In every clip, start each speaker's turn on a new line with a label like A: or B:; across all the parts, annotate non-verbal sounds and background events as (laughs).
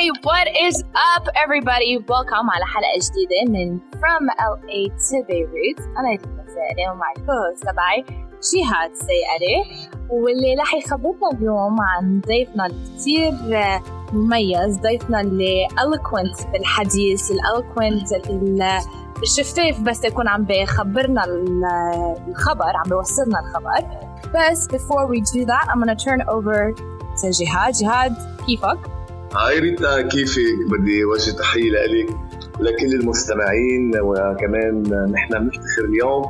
A: Hey, what is up, everybody? Welcome على حلقة جديدة من From LA to Beirut. أنا يوسف سيئري ومع الكوست تبعي جهاد سيئري واللي رح يخبرنا اليوم عن ضيفنا الكثير مميز ضيفنا اللي eloquent بالحديث eloquent الشفاف بس يكون عم بيخبرنا الخبر عم بيوصلنا الخبر بس before we do that I'm gonna turn over to جهاد جهاد كيفك؟
B: هاي ريتا كيفك؟ بدي وجه تحية لك ولكل المستمعين وكمان نحن بنفتخر اليوم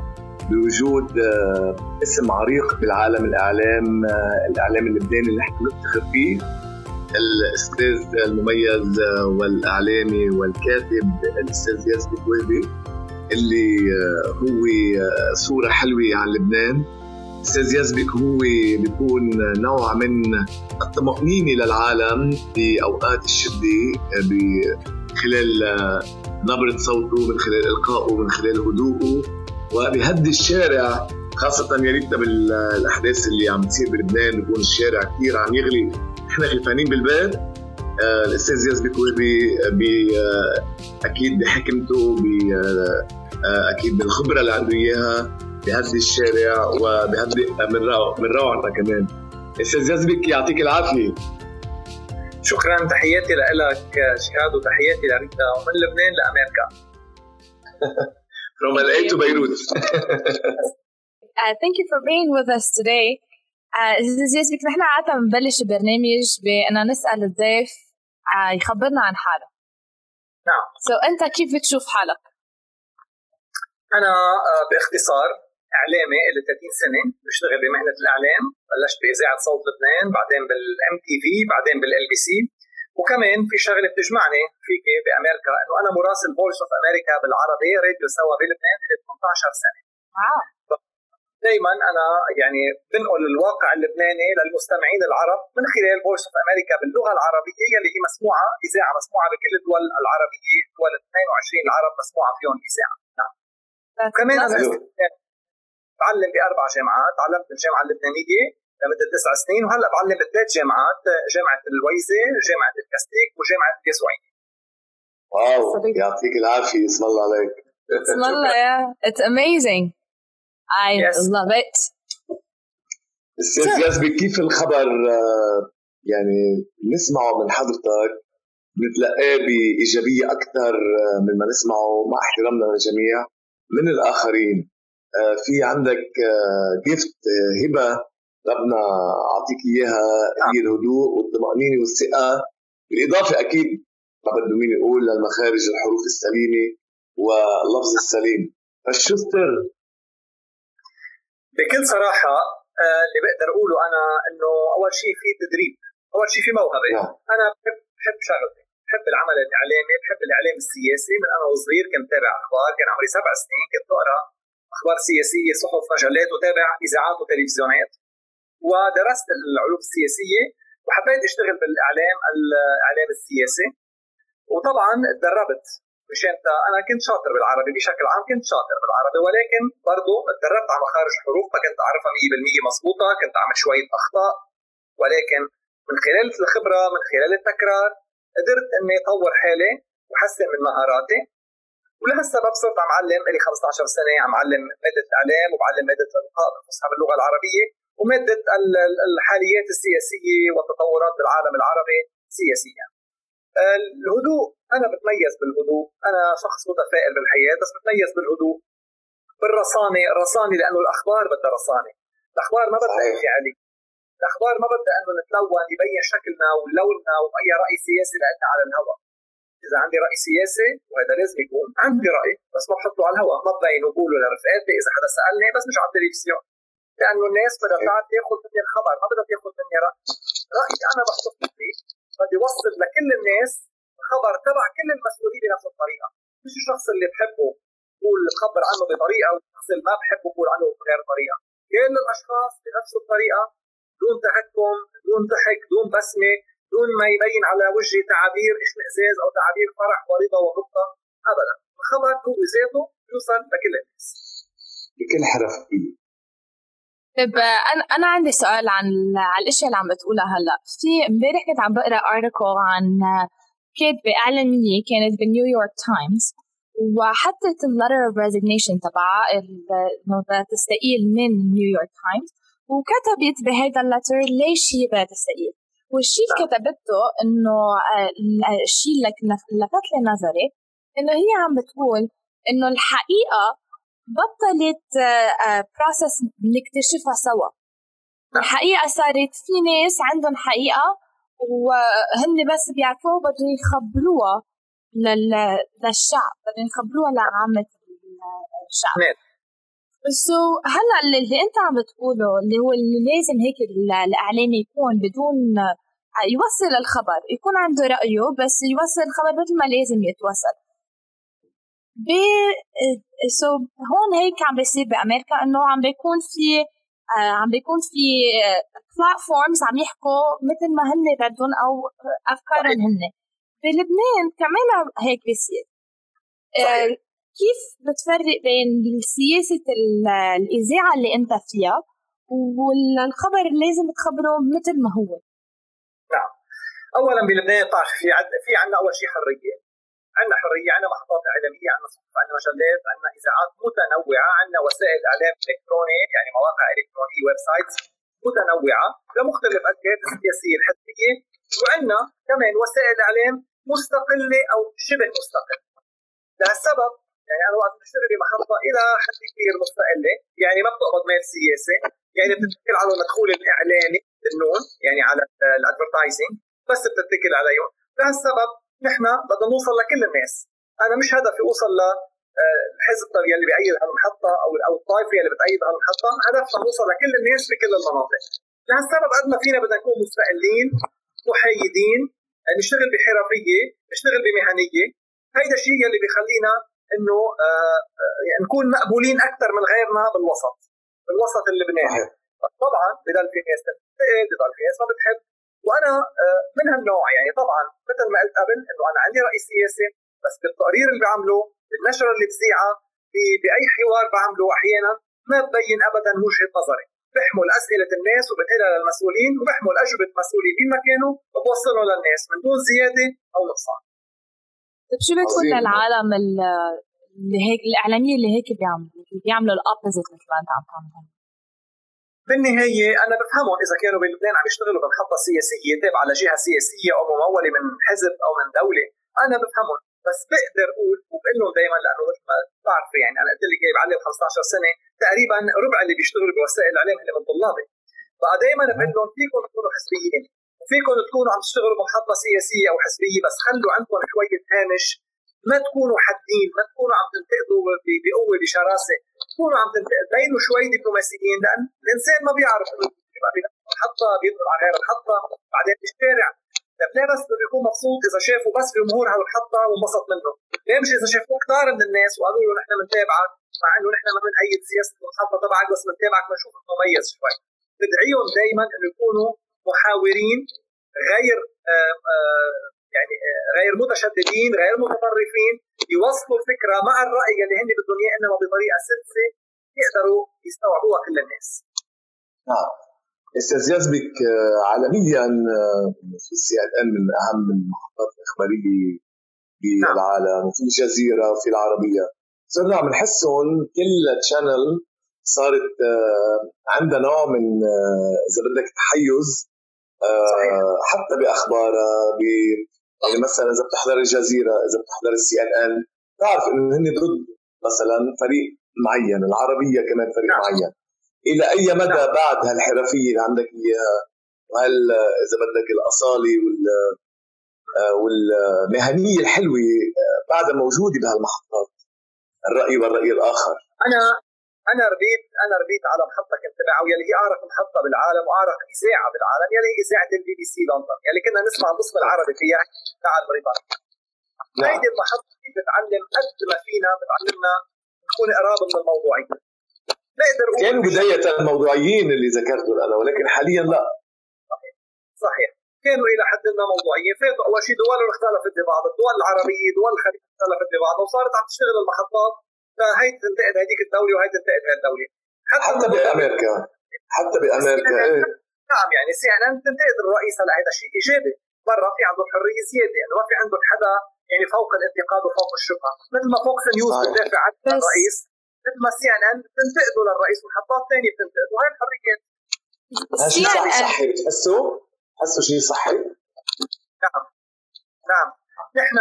B: بوجود آه، اسم عريق بالعالم الإعلام آه، الإعلام اللبناني اللي نحن بنفتخر فيه. الأستاذ المميز آه، والإعلامي والكاتب الأستاذ ياسر كويبي اللي هو صورة حلوة عن لبنان. أستاذ يزبك هو بيكون نوع من الطمأنينة للعالم في أوقات الشدة خلال نبرة صوته من خلال إلقائه من خلال هدوءه وبهدي الشارع خاصة يا ريتنا بالأحداث اللي عم تصير بلبنان بيكون الشارع كثير عم يغلي. نحن خلفانين بالباب آه الأستاذ يزبك بي بي آه أكيد بحكمته ب آه أكيد بالخبرة اللي عنده إياها. بهدي الشارع وبهدي من روع من روعنا كمان. أستاذ يزبك يعطيك العافية.
C: شكرا. تحياتي لك شهاد وتحياتي لريتا ومن لبنان لأمريكا.
B: From LA to Beirut. (laughs)
A: Uh, thank you for being with us today. أستاذ uh, يزبك نحن عادة بنبلش البرنامج بأن نسأل الضيف uh, يخبرنا عن حاله
C: نعم.
A: so, so, أنت كيف بتشوف حالك؟
C: أنا uh, باختصار إعلامي له 30 سنة بشتغل بمهنة الإعلام بلشت بإذاعة صوت لبنان بعدين بال MTV بعدين بال LBC وكمان في شغلة بتجمعني فيك بأمريكا إنه أنا مراسل Voice of America بالعربي راديو سوا بلبنان له 18
A: سنة.
C: دائما أنا يعني بنقل الواقع اللبناني للمستمعين العرب من خلال Voice of America باللغة العربية يلي هي مسموعة إذاعة مسموعة بكل الدول العربية دول 22 العرب مسموعة فيهم إذاعة. نعم. كمان بعلم بأربع جامعات تعلمت بالجامعة اللبنانية لمدة تسع سنين وهلأ بعلم بثلاث جامعات جامعة الويزة جامعة الكاستيك وجامعة اليسوعيه
B: واو يعطيك العافية اسم الله عليك.
A: اسم الله يا اتس اميزنج I yes. love it.
B: أستاذ ياسبي كيف الخبر؟ يعني نسمعه من حضرتك نتلقاه بإيجابية أكثر مما نسمعه مع احترامنا للجميع من الآخرين. آه، في عندك جيفت آه، آه، هبة. ربنا أعطيك إياها هي الهدوء والطمأنينة والثقة. بالإضافة أكيد ما بده مين يقول للمخارج الحروف السليمة واللفظ السليم. فشو السر؟
C: بكل صراحة اللي بقدر أقوله أنا إنه أول شيء في تدريب أول شيء في موهبة. نعم. أنا بحب بحب شغلتي بحب العمل الإعلامي بحب الإعلام السياسي. من أنا وصغير كنت تابع أخبار كان عمري سبع سنين كنت أقرأ. أخبار سياسية صحف مجلات وتابع إذاعات وتلفزيونات. ودرست العلوم السياسية وحبيت أشتغل بالإعلام الإعلام السياسي. وطبعا تدربت مشان أنا كنت شاطر بالعربي بشكل عام كنت شاطر بالعربي ولكن برضه تدربت على مخارج الحروف ما كنت اعرفها 100% مضبوطه كنت أعمل شوية أخطاء. ولكن من خلال الخبرة من خلال التكرار قدرت إني أطور حالي وحسن من مهاراتي. ولهالسبب صرت عم علم لي 15 سنة عم علم مادة الاعلام وبعلم مادة الالقاء بالفصحى باللغة العربية ومادة الحاليات السياسية والتطورات بالعالم العربي سياسيا. الهدوء أنا بتميز بالهدوء، أنا شخص متفائل بالحياة بس بتميز بالهدوء. بالرصانة، الرصانة لأنه الأخبار بدها رصانة، الأخبار ما بدها انفعاليه الأخبار ما بدها إنه نتلون يبين شكلنا ولوننا وأي رأي سياسي لنا على الهواء. إذا عندي رأي سياسي وهذا لازم يكون عندي رأي بس ما بحطه على الهواء ما ببين وبقوله لرفقاتي إذا حدا سألني بس مش على التلفزيون. لأنه الناس بدها تعرف تاخذ مني الخبر ما بدها تاخذ مني رأي. رأيي أنا بحطه فيه بدي اوصل لكل الناس الخبر تبع كل المسؤولين بنفس الطريقة. مش الشخص اللي بحبه بقول بخبر عنه بطريقة والشخص اللي ما بحبه بقول عنه بغير طريقة. كل الأشخاص بنفس الطريقة دون تهكم دون ضحك دون بسمة. دون ما يبين على وجهي تعابير اشمئزاز أو تعابير فرح ورضا وغبطة ابدا. الخبر هو ذاته يوصل لكل الناس.
B: بكل حرف.
A: طيب أنا أنا عندي سؤال عن عن الأشياء اللي عم بتقولها هلأ. في امبارح كنت عم بقرأ article عن كاتبة إعلانية كانت بالنيويورك تايمز وحطت ال letter of resignation تبعها إنه بدها تستقيل من نيويورك تايمز وكتبت بهيدا اللتر ليش هي بدها تستقيل والشيء اللي كتبته إنه آه، الشيء اللي لفت لي نظري إنه هي عم بتقول إنه الحقيقة بطلت بروسس آه، آه، نكتشفها سوا. الحقيقة صارت في ناس عندهم حقيقة وهن بس بيعرفوها بدهم يخبروها للشعب بدهم يخبروها لعامة الشعب. so هلا اللي انت عم بتقوله اللي هو اللي لازم هيك الإعلام يكون بدون يوصل الخبر يكون عنده رأيه بس يوصل الخبر مثل ما لازم يتوصل. ب so هون هيك عم بيصير بأمريكا إنه عم بيكون في آه، عم بيكون في platforms عم يحكوا مثل ما هن بدهم أو أفكارهم هن بلبنان كمان هيك بيصير. آه، كيف بتفرق بين سياسة الإذاعة اللي أنت فيها والخبر اللي لازم تخبره مثل ما هو؟
C: نعم. أولا بلبنان بتعرفي في عد... في عندنا أول شيء حرية. عندنا حرية عندنا محطات إعلامية عندنا صحف عندنا مجلات عندنا إذاعات متنوعة عندنا وسائل إعلام إلكتروني يعني مواقع إلكترونية websites متنوعة لمختلف الجهات السياسية الحزبية وعندنا كمان وسائل إعلام مستقلة أو شبه مستقلة. لهالسبب يعني أنا وقت بشتغل بمحطه إلى حد كبير مستقله يعني ما بتقبض مال سياسة. يعني بتتكل على المدخول الاعلاني النون يعني على ال advertising بس بتتكل عليهم. لهالسبب نحن بدنا نوصل لكل الناس. أنا مش هدفي أوصل ل آه، الحزب يلي بيأيد هالمحطة أو أو الطائفة يلي بتأيد هالمحطة. هدفنا نوصل لكل الناس بكل المناطق. لهالسبب قد ما فينا بدنا نكون مستقلين محايدين نشتغل بحرفية نشتغل بمهنية. هيدا الشيء يلي بيخلينا إنه آه، آه، يعني نكون مقبولين أكثر من غيرنا بالوسط بالوسط اللبناني طبعا بضل في ناس تنتقد بضل في ناس ما بتحب. وأنا آه، من هالنوع يعني طبعا مثل ما قلت قبل إنه أنا عندي رأي سياسي بس بالتقرير اللي بعمله بالنشرة اللي بذيعها بأي حوار بعمله أحيانا ما ببين ابدا وجهة نظري. بحمل أسئلة الناس وبنقلها للمسؤولين وبحمل أجوبة مسؤولين في مكانه وبوصلهم للناس من دون زيادة أو نقصان.
A: طيب شو بتقول للعالم اللي هيك الإعلامية اللي هيك بيعملوا بيعملوا الابوزيت مثل ما أنت عم تعمل.
C: بالنهاية أنا بفهمهم إذا كانوا بلبنان عم يشتغلوا بمحطة سياسية تابعة لجهه سياسية أو ممولة من حزب أو من دولة أنا بفهمهم. بس بقدر أقول وبقول لهم دائما لأنه مثل ما بتعرفي يعني أنا قلت لك جاي بعلم 15 سنة تقريبا ربع اللي بيشتغلوا بوسائل الإعلام اللي من طلابي. بقى دائما بقول لهم فيكم تكونوا حزبيين. فيكم تكونوا عم تشتغلوا بمحطه سياسية أو حزبية بس خلوا عندكم شوية هامش. ما تكونوا حادين ما تكونوا عم تنتقدوا بقوة بشراسة. تكونوا عم تنتقدوا بينوا شوي دبلوماسيين لأن الإنسان ما بيعرف محطه بيدخل على غير المحطة بعدين بالشارع طيب ليه بس بده يكون مبسوط إذا شافوا بس جمهور هالمحطة وانبسط منه ليه مش إذا شافوا كثار من الناس وقالوا له نحن بنتابعك مع إنه نحن ما بنأيد سياسة المحطة تبعك بس بنتابعك بنشوفك مميز شوي. بدعيهم دائما إنه يكونوا محاورين غير آه، آه، يعني آه، غير متشددين غير متطرفين يوصلوا الفكرة مع الرأي اللي هن بدهم اياه إنما بطريقة سلسة يقدروا يستوعبوها كل الناس.
B: نعم. أستاذ يزبك عالميا في CNN من أهم المحطات الإخبارية بالعالم وفي الجزيرة وفي العربية صرنا عم نحسهم كل channel صارت عندها نوع من إذا بدك تحيز آه، حتى بأخبارها ب يعني مثلا إذا بتحضر الجزيرة إذا بتحضر ال CNN بتعرف انه هن ضد مثلا فريق معين العربية كمان فريق نعم. معين إلى أي مدى نعم. بعد هالحرفية اللي عندك إياها وهل إذا بدك الأصالة وال آه، والمهنية الحلوة آه، بعدها موجودة بهالمحطات الرأي والرأي الآخر
C: أنا أنا ربيت أنا ربيت على محطة كنت معه يلي هي اعرق محطة بالعالم واعرق إذاعة بالعالم يلي هي إذاعة البي بي سي لندن يلي كنا نسمع القسم العربي فيها. تاع البريطانيا نعم. هيدي المحطة بتعلم قد ما فينا بتعلمنا نكون قراب من الموضوعيه
B: بقدر أقول كانوا بداية الموضوعيين اللي ذكرتهم أنا ولكن حاليا لا.
C: صحيح. صحيح. كانوا إلى حد ما موضوعيين. فاتوا أول شيء دول اختلفت ببعض الدول العربية دول الخليج اختلفت ببعض وصارت عم تشتغل المحطات فهي تنتقد هذيك الدولة وهي تنتقد هذه الدولة.
B: حتى, حتى بأمريكا. حتى بأمريكا إيه.
C: نعم يعني سي إن إن تنتقد الرئيس هلا هذا شيء إيجابي. برا في عندهم حرية زيادة انه ما في عندهم حدا يعني فوق الانتقاد وفوق الشبهه مثل ما فوكس نيوز بتدافع عن الرئيس مثل ما سي إن إن بتنتقدوا للرئيس ومحطات ثانية بتنتقدوا. هاي الحريات
B: شيء صحي بتحسوا؟ بتحسوا شيء صحي؟
C: نعم. نعم. نحن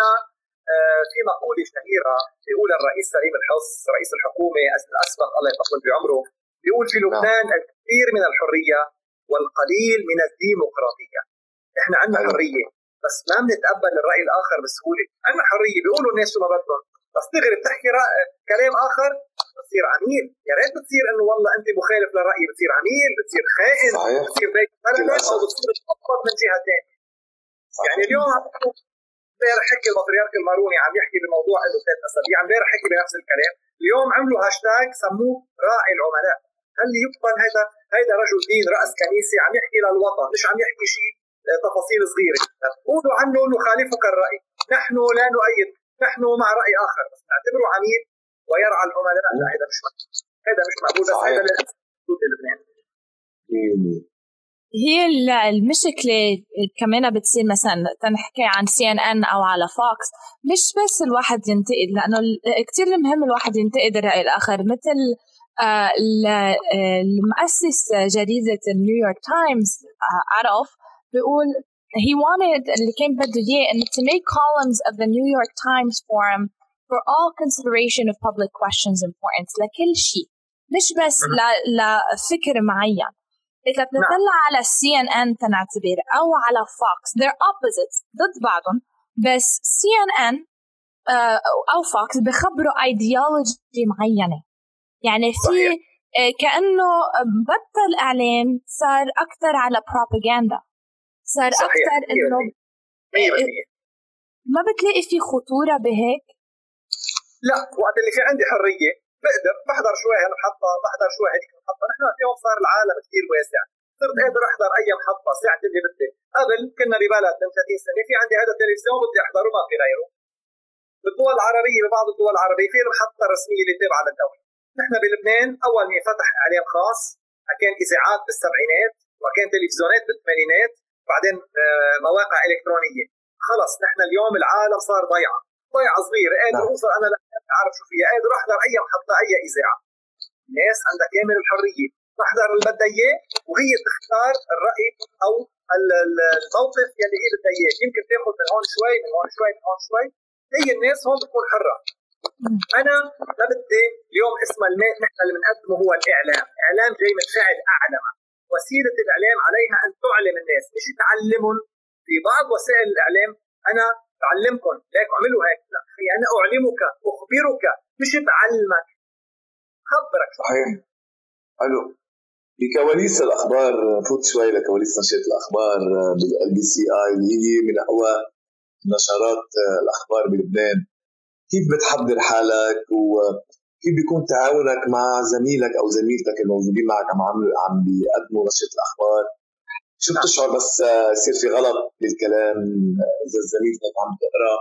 C: في مقولة شهيرة بيقول الرئيس سليم الحص رئيس الحكومة الأسبق الله يطول بعمره بيقول في لبنان نعم. الكثير من الحرية والقليل من الديمقراطية إحنا عندنا أيوة. حرية بس ما بنتقبل الرأي الآخر بسهولة عندنا حرية بيقولوا الناس شو ما بدهم بس تقرب تحكي كلام آخر بتصير عميل يا ريت بتصير إنه والله أنت مخالف للرأي بتصير عميل بتصير خائن صحيح. بتصير بايع بلدك أو بتصير من جهة ثانية يعني اليوم امبارح حكي البطريرك الماروني عم يحكي بموضوع له ثلاث اسابيع امبارح حكي بنفس الكلام. اليوم عملوا هاشتاج سموه راعي العملاء. هل يقبل هذا هذا رجل دين رأس كنيسة عم يحكي للوطن مش عم يحكي شيء آه، تفاصيل صغيرة. قولوا عنه نخالفك الرأي. نحن لا نؤيد. نحن مع رأي آخر. بس نعتبره عميل ويرعى العملاء. لا هذا مش مقبول. هذا مش مقبول. بس هذا للاسف لبنان
A: هي المشكلة كمان بتصير مثلا تنحكي عن سي ان ان أو على فوكس مش بس الواحد ينتقد لأنه كثير مهم الواحد ينتقد الرأي الآخر مثل آه، المؤسس جريدة نيويورك تايمز آه، عرف بيقول he wanted اللي كان بده إياه إنه to make columns of the New York Times forum for all consideration of public questions important لكل شيء مش بس لفكر معين. إذا بنطلع نعم. على السي ان ان تنعتبر أو على فوكس they're opposites ضد بعضهم. بس سي ان ان أو فوكس بخبروا ايديولوجي معينة. يعني في آه، كأنه بطل إعلام صار أكثر على بروباغندا صار أكثر إنه آه، ما بتلاقي في خطورة بهيك؟
C: لا وقت اللي في عندي حرية. بقدر بحضر شوي هالمحطة بحضر شوي هذيك المحطة. نحن اليوم صار العالم كثير واسع. صرت قادر أحضر أي محطة ساعة اللي بدي. قبل كنا ببلد من 30 سنة. في عندي هذا التلفزيون بدي أحضره ما في غيره. بالدول العربية ببعض الدول العربية في المحطة الرسمية اللي تابعة للدولة. نحن بلبنان أول ما فتح إعلام خاص. كان إذاعات بالسبعينات وكان تلفزيونات بالثمانينات. بعدين آه، مواقع إلكترونية. خلص نحن اليوم العالم صار ضيعة. ضيعة صغيرة. قادر نعم. أوصل أنا اعرف شو فيها. قادر احضر أي محطة أي إذاعة. الناس عندها كامل الحرية؟ تحضر اللي بدها اياه وهي تختار الرأي أو الموقف يلي هي بدها إياه. يمكن تاخذ من هون شوي من هون شوي من هون شوي. هي الناس هون بتكون حرة. أنا ما بدي اليوم اسمها الماء نحن اللي بنقدمه هو الإعلام، إعلام جاي من فعل أعلم. وسيلة الإعلام عليها أن تعلم الناس. مش تعلمهم. في بعض وسائل الإعلام أنا بعلمكم ليك اعملوا هيك. لا أنا أعلمك أخبرك مش بعلمك. خبرك.
B: صحيح. حلو بكواليس الأخبار فوت شوي لكواليس نشره الأخبار بال LBCI اللي هي من أقوى نشرات الأخبار بلبنان. كيف بتحضر حالك؟ وكيف بيكون تعاونك مع زميلك أو زميلتك الموجودين معك عم عم بيقدموا نشرة الأخبار؟ شو بتشعر بس يصير في غلط بالكلام إذا زميلتك عم تقرا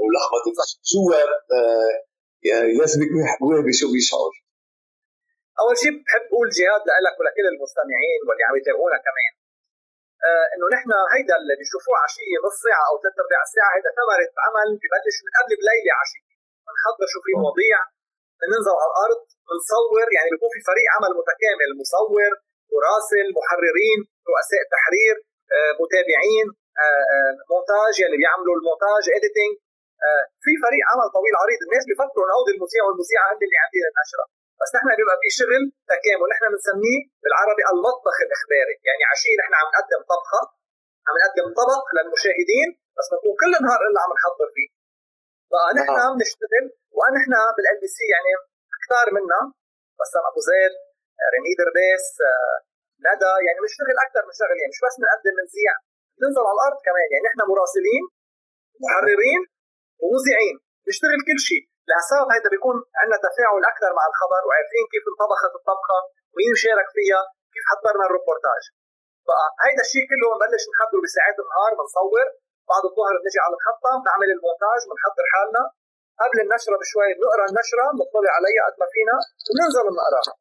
B: ولخبطت شو آه، يزبك وهبي شو بيشعر؟
C: أول شيء بحب أقول لجهاد لك ولكل المستمعين واللي عم يتابعونا كمان. آه إنه نحن هيدا اللي بيشوفوه عشية نص ساعة أو ثلاث أرباع ساعة هيدا ثمرة عمل ببلش من قبل بليلة عشية. بنحضر شو في مواضيع بننزل على الأرض بنصور يعني بيكون في فريق عمل متكامل مصور مراسل محررين رؤساء تحرير آه متابعين آه, آه، مونتاج يلي يعني بيعملوا المونتاج editing في فريق عمل طويل عريض الناس بيفكروا إنه هودي المذيع والمذيعة هن اللي عاملين النشرة. بس نحن بيبقى في شغل تكامل نحن بنسميه بالعربي المطبخ الإخباري. يعني عشيه نحن عم نقدم طبخة عم نقدم طبق للمشاهدين بس بنكون كل النهار إلا عم نحضر فيه. فنحن آه. بنشتغل ونحن بال LBC يعني كثار منا بسام أبو زيد ريمي درباس ندى يعني بنشتغل أكثر من شغله يعني مش بس بنقدم بنذيع بننزل على الأرض كمان يعني نحن مراسلين محررين ومذيعين بنشتغل كل شيء. لهالسبب هيدا بيكون عندنا تفاعل أكثر مع الخبر وعارفين كيف انطبخت الطبخة ومين شارك فيها كيف حضرنا الروبورتاج فهيدا الشيء كله بنبلش نحضره بساعات النهار بنصور بعد الظهر بنجي على المحطه بنعمل المونتاج بنحضر حالنا. قبل النشرة بشوي بنقرأ النشرة بنطلع عليها قد ما فينا وبننزل بنقراها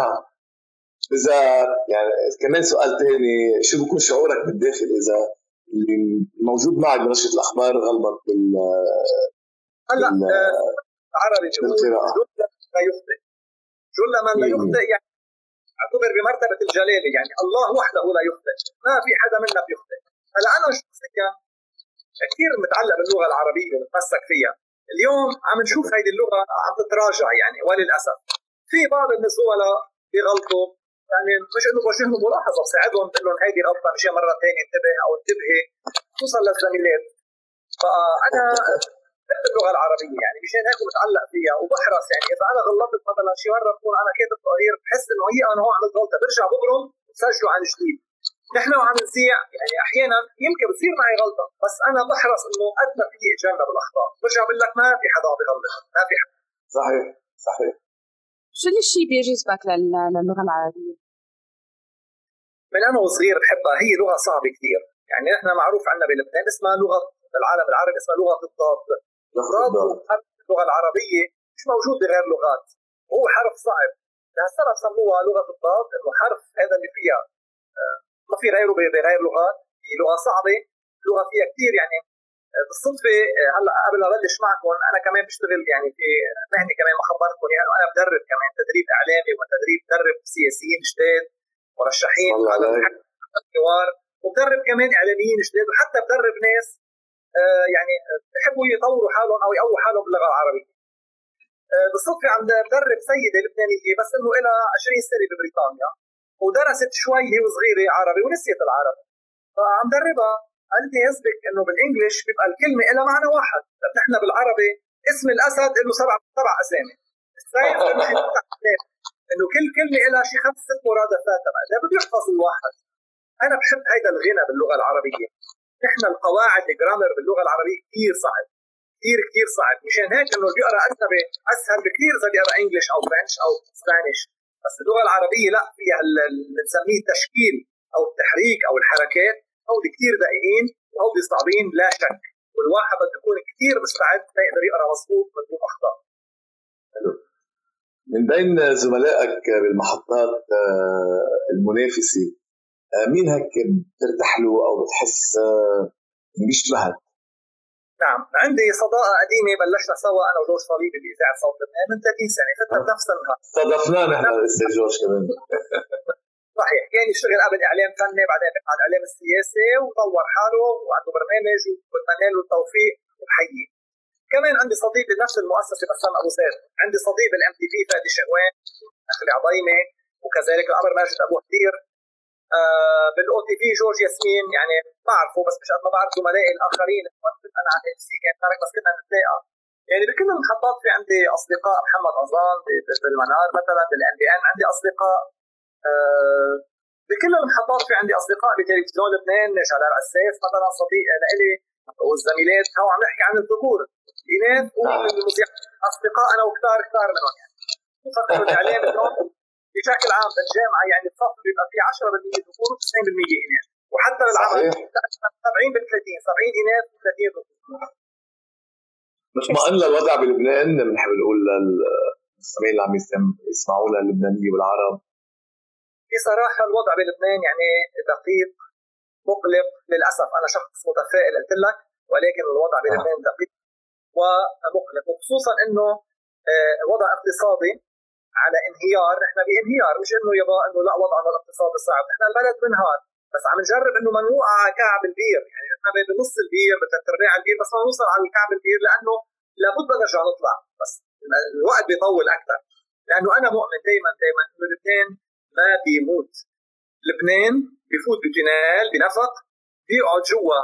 B: نعم. إذا يعني كمان سؤال ثاني شو بكون شعورك بالداخل إذا اللي موجود معك بنشرة الأخبار غلبت بال
C: هلأ آه، عربي بالقراءه لا يخطئ. جل من لا يخطئ يعني أعتبر بمرتبة الجلاله يعني الله وحده لا يخطئ. ما في حدا منا بيخطئ. هلأ أنا شخصيا كثير متعلق باللغة العربية ومتمسك فيها. اليوم عم نشوف هيدي اللغة عم تتراجع يعني وللأسف. في بعض من الزملاء بيغلطوا. يعني مش انه بوجه ملاحظة بساعدهم بقول لهم هيدي غلطة مشان مرة ثانية انتبه أو انتبهي. خصوصا للزميلات فأنا بحب اللغة العربية يعني مشان هيك متعلق فيها وبحرص. يعني إذا أنا غلطت مثلا شي مرة بكون أنا كاتب تقرير بحس إنه هي أنا هون عملت غلطة برجع ببرم وسجله عن جديد. نحن وعم نذيع يعني أحيانا يمكن بتصير معي غلطة بس أنا بحرص إنه قد ما في اتجنب الاخطاء برجع بقول لك ما في حدا بيغلط ما في حدا.
B: صحيح صحيح.
A: شو الشيء بيعجبك للغه العربيه؟
C: من أنا وصغير بحبها هي لغه صعبه كثير يعني نحن معروف عندنا بلبنان اسمها لغه العالم العربي اسمها لغه الضاد الضاد حرف اللغة العربيه مش موجود بغير لغات وهو حرف صعب لهالسبب سموها لغه الضاد انه حرف هذا اللي فيها ما في غيره بغير لغات هي لغه صعبه لغه فيها كثير يعني بالصدفة آه، هلأ قبل ما ابلش معكم أنا كمان بشتغل يعني في مهنة كمان ما خبرتكم يعني أنا بدرب كمان تدريب إعلامي وتدريب بدرب سياسيين جداد مرشحين على الحوار وبدرب كمان إعلاميين جداد وحتى بدرب ناس يعني بحبوا يطوروا حالهم أو يقووا حالهم باللغة العربية. بالصدفة عم بدرب سيدة لبنانية بس إنه لها 20 سنة ببريطانيا ودرست شوي هي وصغيرة عربي ونسيت العربي. فعم دربها لي يسبق إنه بالانجلش بيبقى الكلمة لها معنى واحد. نحن بالعربي اسم الأسد له سبع سبع أسامي. السيد إنه كل كلمة لها شي خمس ست مرادفات. تبعها بده يحفظ الواحد؟ أنا بحب هيدا الغنى باللغة العربية. نحن القواعد الجرامر باللغة العربية كثير صعب. كثير كثير صعب. مشان هيك إنه اللي بيقرأ أجنبي أسهل بكثير إذا بيقرأ انجلش أو فرنش أو سبانيش. بس اللغة العربية لا فيها اللي بنسميه التشكيل أو التحريك أو الحركات. هول كثير دقيقين وهول صعبين لا شك. والواحد بده يكون كثير مستعد ليقدر يقرأ مضبوط من دون أخطاء.
B: حلو. من بين زملائك بالمحطات آه، المنافسة آه، مين هيك بترتاح له أو بتحس آه، بيشبهك؟
C: نعم. عندي صداقة قديمة بلشنا سوا أنا وجورج صليبي بإذاعة صوت لبنان من 30 سنة فتنا بنفس النهار
B: استضفناه نحن أستاذ جورج كمان. (laughs)
C: صحيح. كان يشتغل قبل إعلام فني بعدين على الاعلام السياسي وطور حاله وعنده برنامج وبتمنى له التوفيق وبحييه كمان عندي صديق بنفس المؤسسة بسام أبو زيد. عندي صديق بال MTV فادي شقوان اخلي عضيمه وكذلك الأمر ماجد بو هدير آه بال OTV جورج ياسمين يعني بعرفه بس مش قد ما بعرف زملائي الآخرين. أنا على MC كان بس كنا نتلاقى. يعني بكل المحطات في عندي أصدقاء محمد عظام بالمنار مثلا بالان بي ان عندي أصدقاء بكل المحطات في عندي أصدقاء بتلفزيون لبنان جلال عساس مثلا صديق لإلي والزميلات. هو عم نحكي عن الذكور الاناث أصدقاء أنا وكثار كثار منهم يعني. فكروا الاعلام اليوم بشكل عام بالجامعة. يعني الصف بيبقى فيه 10% ذكور و90% إناث. وحتى بالعمل 70 بال 30 70 إناث و30 ذكور.
B: اطمئن للوضع بلبنان. بنحب نقول للمستمعين اللي عم يسمعونا اللبنانية والعرب.
C: بصراحة الوضع بلبنان يعني دقيق مقلق للأسف. أنا شخص متفائل قلت لك ولكن الوضع بلبنان دقيق ومقلق. وخصوصا إنه آه، وضع اقتصادي على انهيار نحن بانهيار مش إنه يبا إنه لا وضعنا الاقتصادي صعب. نحن البلد بنهار بس عم نجرب إنه ما نوقع على كعب البير. يعني نحن بنص البير بثلاث ارباع البير بس ما نوصل على كعب البير لأنه لابد نرجع نطلع. بس الوقت بيطول أكثر لأنه أنا مؤمن دائما دائما إنه لبنان ما بيموت. لبنان بفوت بتنال بنفق بيقعد جوا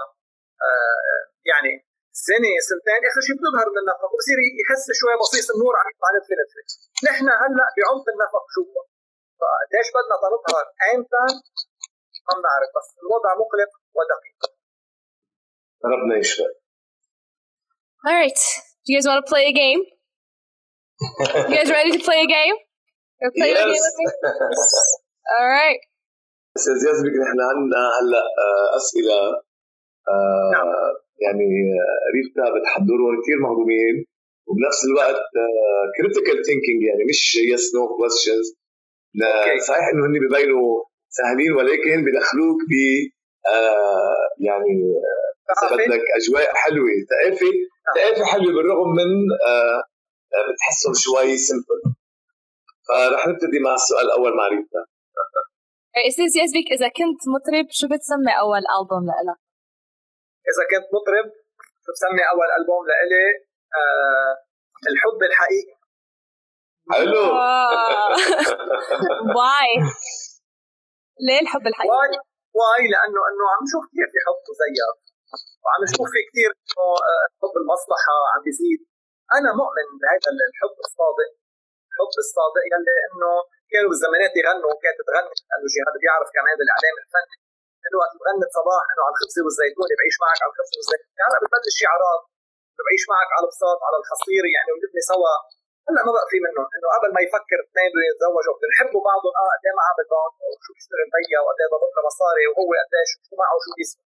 C: آه يعني سنة سنتين. اخر شيء بتظهر من النفق وبصير يحس شوي بصيص النور عم يطلع نتفه نحن هلأ بعمق النفق جوا. فقديش بدنا تنظهر ايمتى ما بنعرف بس الوضع مقلق ودقيق.
B: ربنا يشفى
A: All right. Do you guys want to play a game? you guys ready to play a game? Play yes. a game with me? (laughs) All right.
B: أستاذ يزبك نحن عندنا هلأ أسئلة نعم. يعني ريفتا بتحضرهم كثير مهضومين وبنفس الوقت critical thinking يعني مش yes no questions صحيح إنه هن ببينوا سهلين ولكن بدخلوك ب آه يعني آه بدك أجواء حلوة ثقافه ثقافه حلوة بالرغم من آه, آه، بتحسهم شوي سمبل فرح نبتدي مع السؤال الأول مع ريتا
A: أستاذ يزبك إذا كنت مطرب شو بتسمي أول ألبوم لإلك؟
C: إذا كنت مطرب شو بسمي أول ألبوم لإلي؟ آه الحب الحقيقي.
B: حلو. (laughs)
A: Why. ليه الحب الحقيقي؟
C: Why why لأنه إنه عم نشوف كثير في حب مزيف وعم نشوف في كثير إنه آه، حب المصلحة عم بيزيد أنا مؤمن بهذا الحب الصادق. الحب الصادق يلي إنه كانوا بالزمانات يغنوا كانت تغني لأنه جهاد بيعرف كمان بالاعلام الفني. إنه وقت غنت صباح إنه على الخبزة والزيتون بعيش معك على الخبزة والزيتون. هلا يعني بتبلش شعارات بعيش معك على البساط على الحصيره يعني ونبني سوا. هلأ ما بقى في منهم. إنه قبل ما يفكر اثنين بده يتزوجوا بده يحبوا بعضهم آه قد إيه معاه بالبنك وشو بيشتغل هي وقد إيه ضبط مصاري وهو قد إيش شو معه وشو بيسوي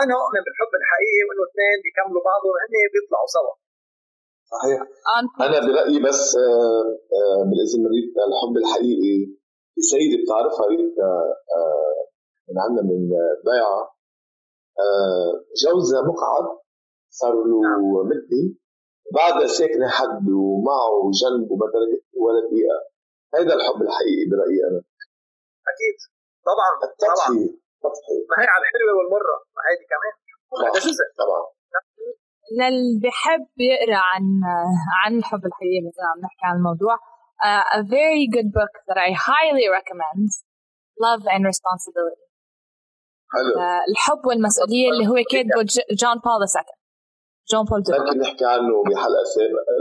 C: أنا أؤمن بالحب الحقيقي وإنه اثنين بيكملوا بعضهم هن بيطلعوا سوا.
B: صحيح. أنا برأيي بس آه، آه، بالاذن ريت الحب الحقيقي. في سيده بتعرفها ريت آه، من عندنا من ضيعه جوزها مقعد صار له نعم. مده بعدها ساكنة حد ومعه جنب وما تركت ولا دقيقة. هذا الحب الحقيقي برأيي أنا.
C: أكيد. طبعا طبعا. ما هي على الحلوة والمرة. ما هذه كمان. هذا جزء
B: طبعا.
A: للي بحب يقرأ عن عن الحب الحقيقي مثلا عم نحكي عن الموضوع uh, a very good book that I highly recommend. Love and Responsibility.
B: حلو.
A: uh, الحب والمسؤولية اللي هو كاتبه John Paul II جون بول
B: دو. ممكن نحكي عنه بحلقة سابقة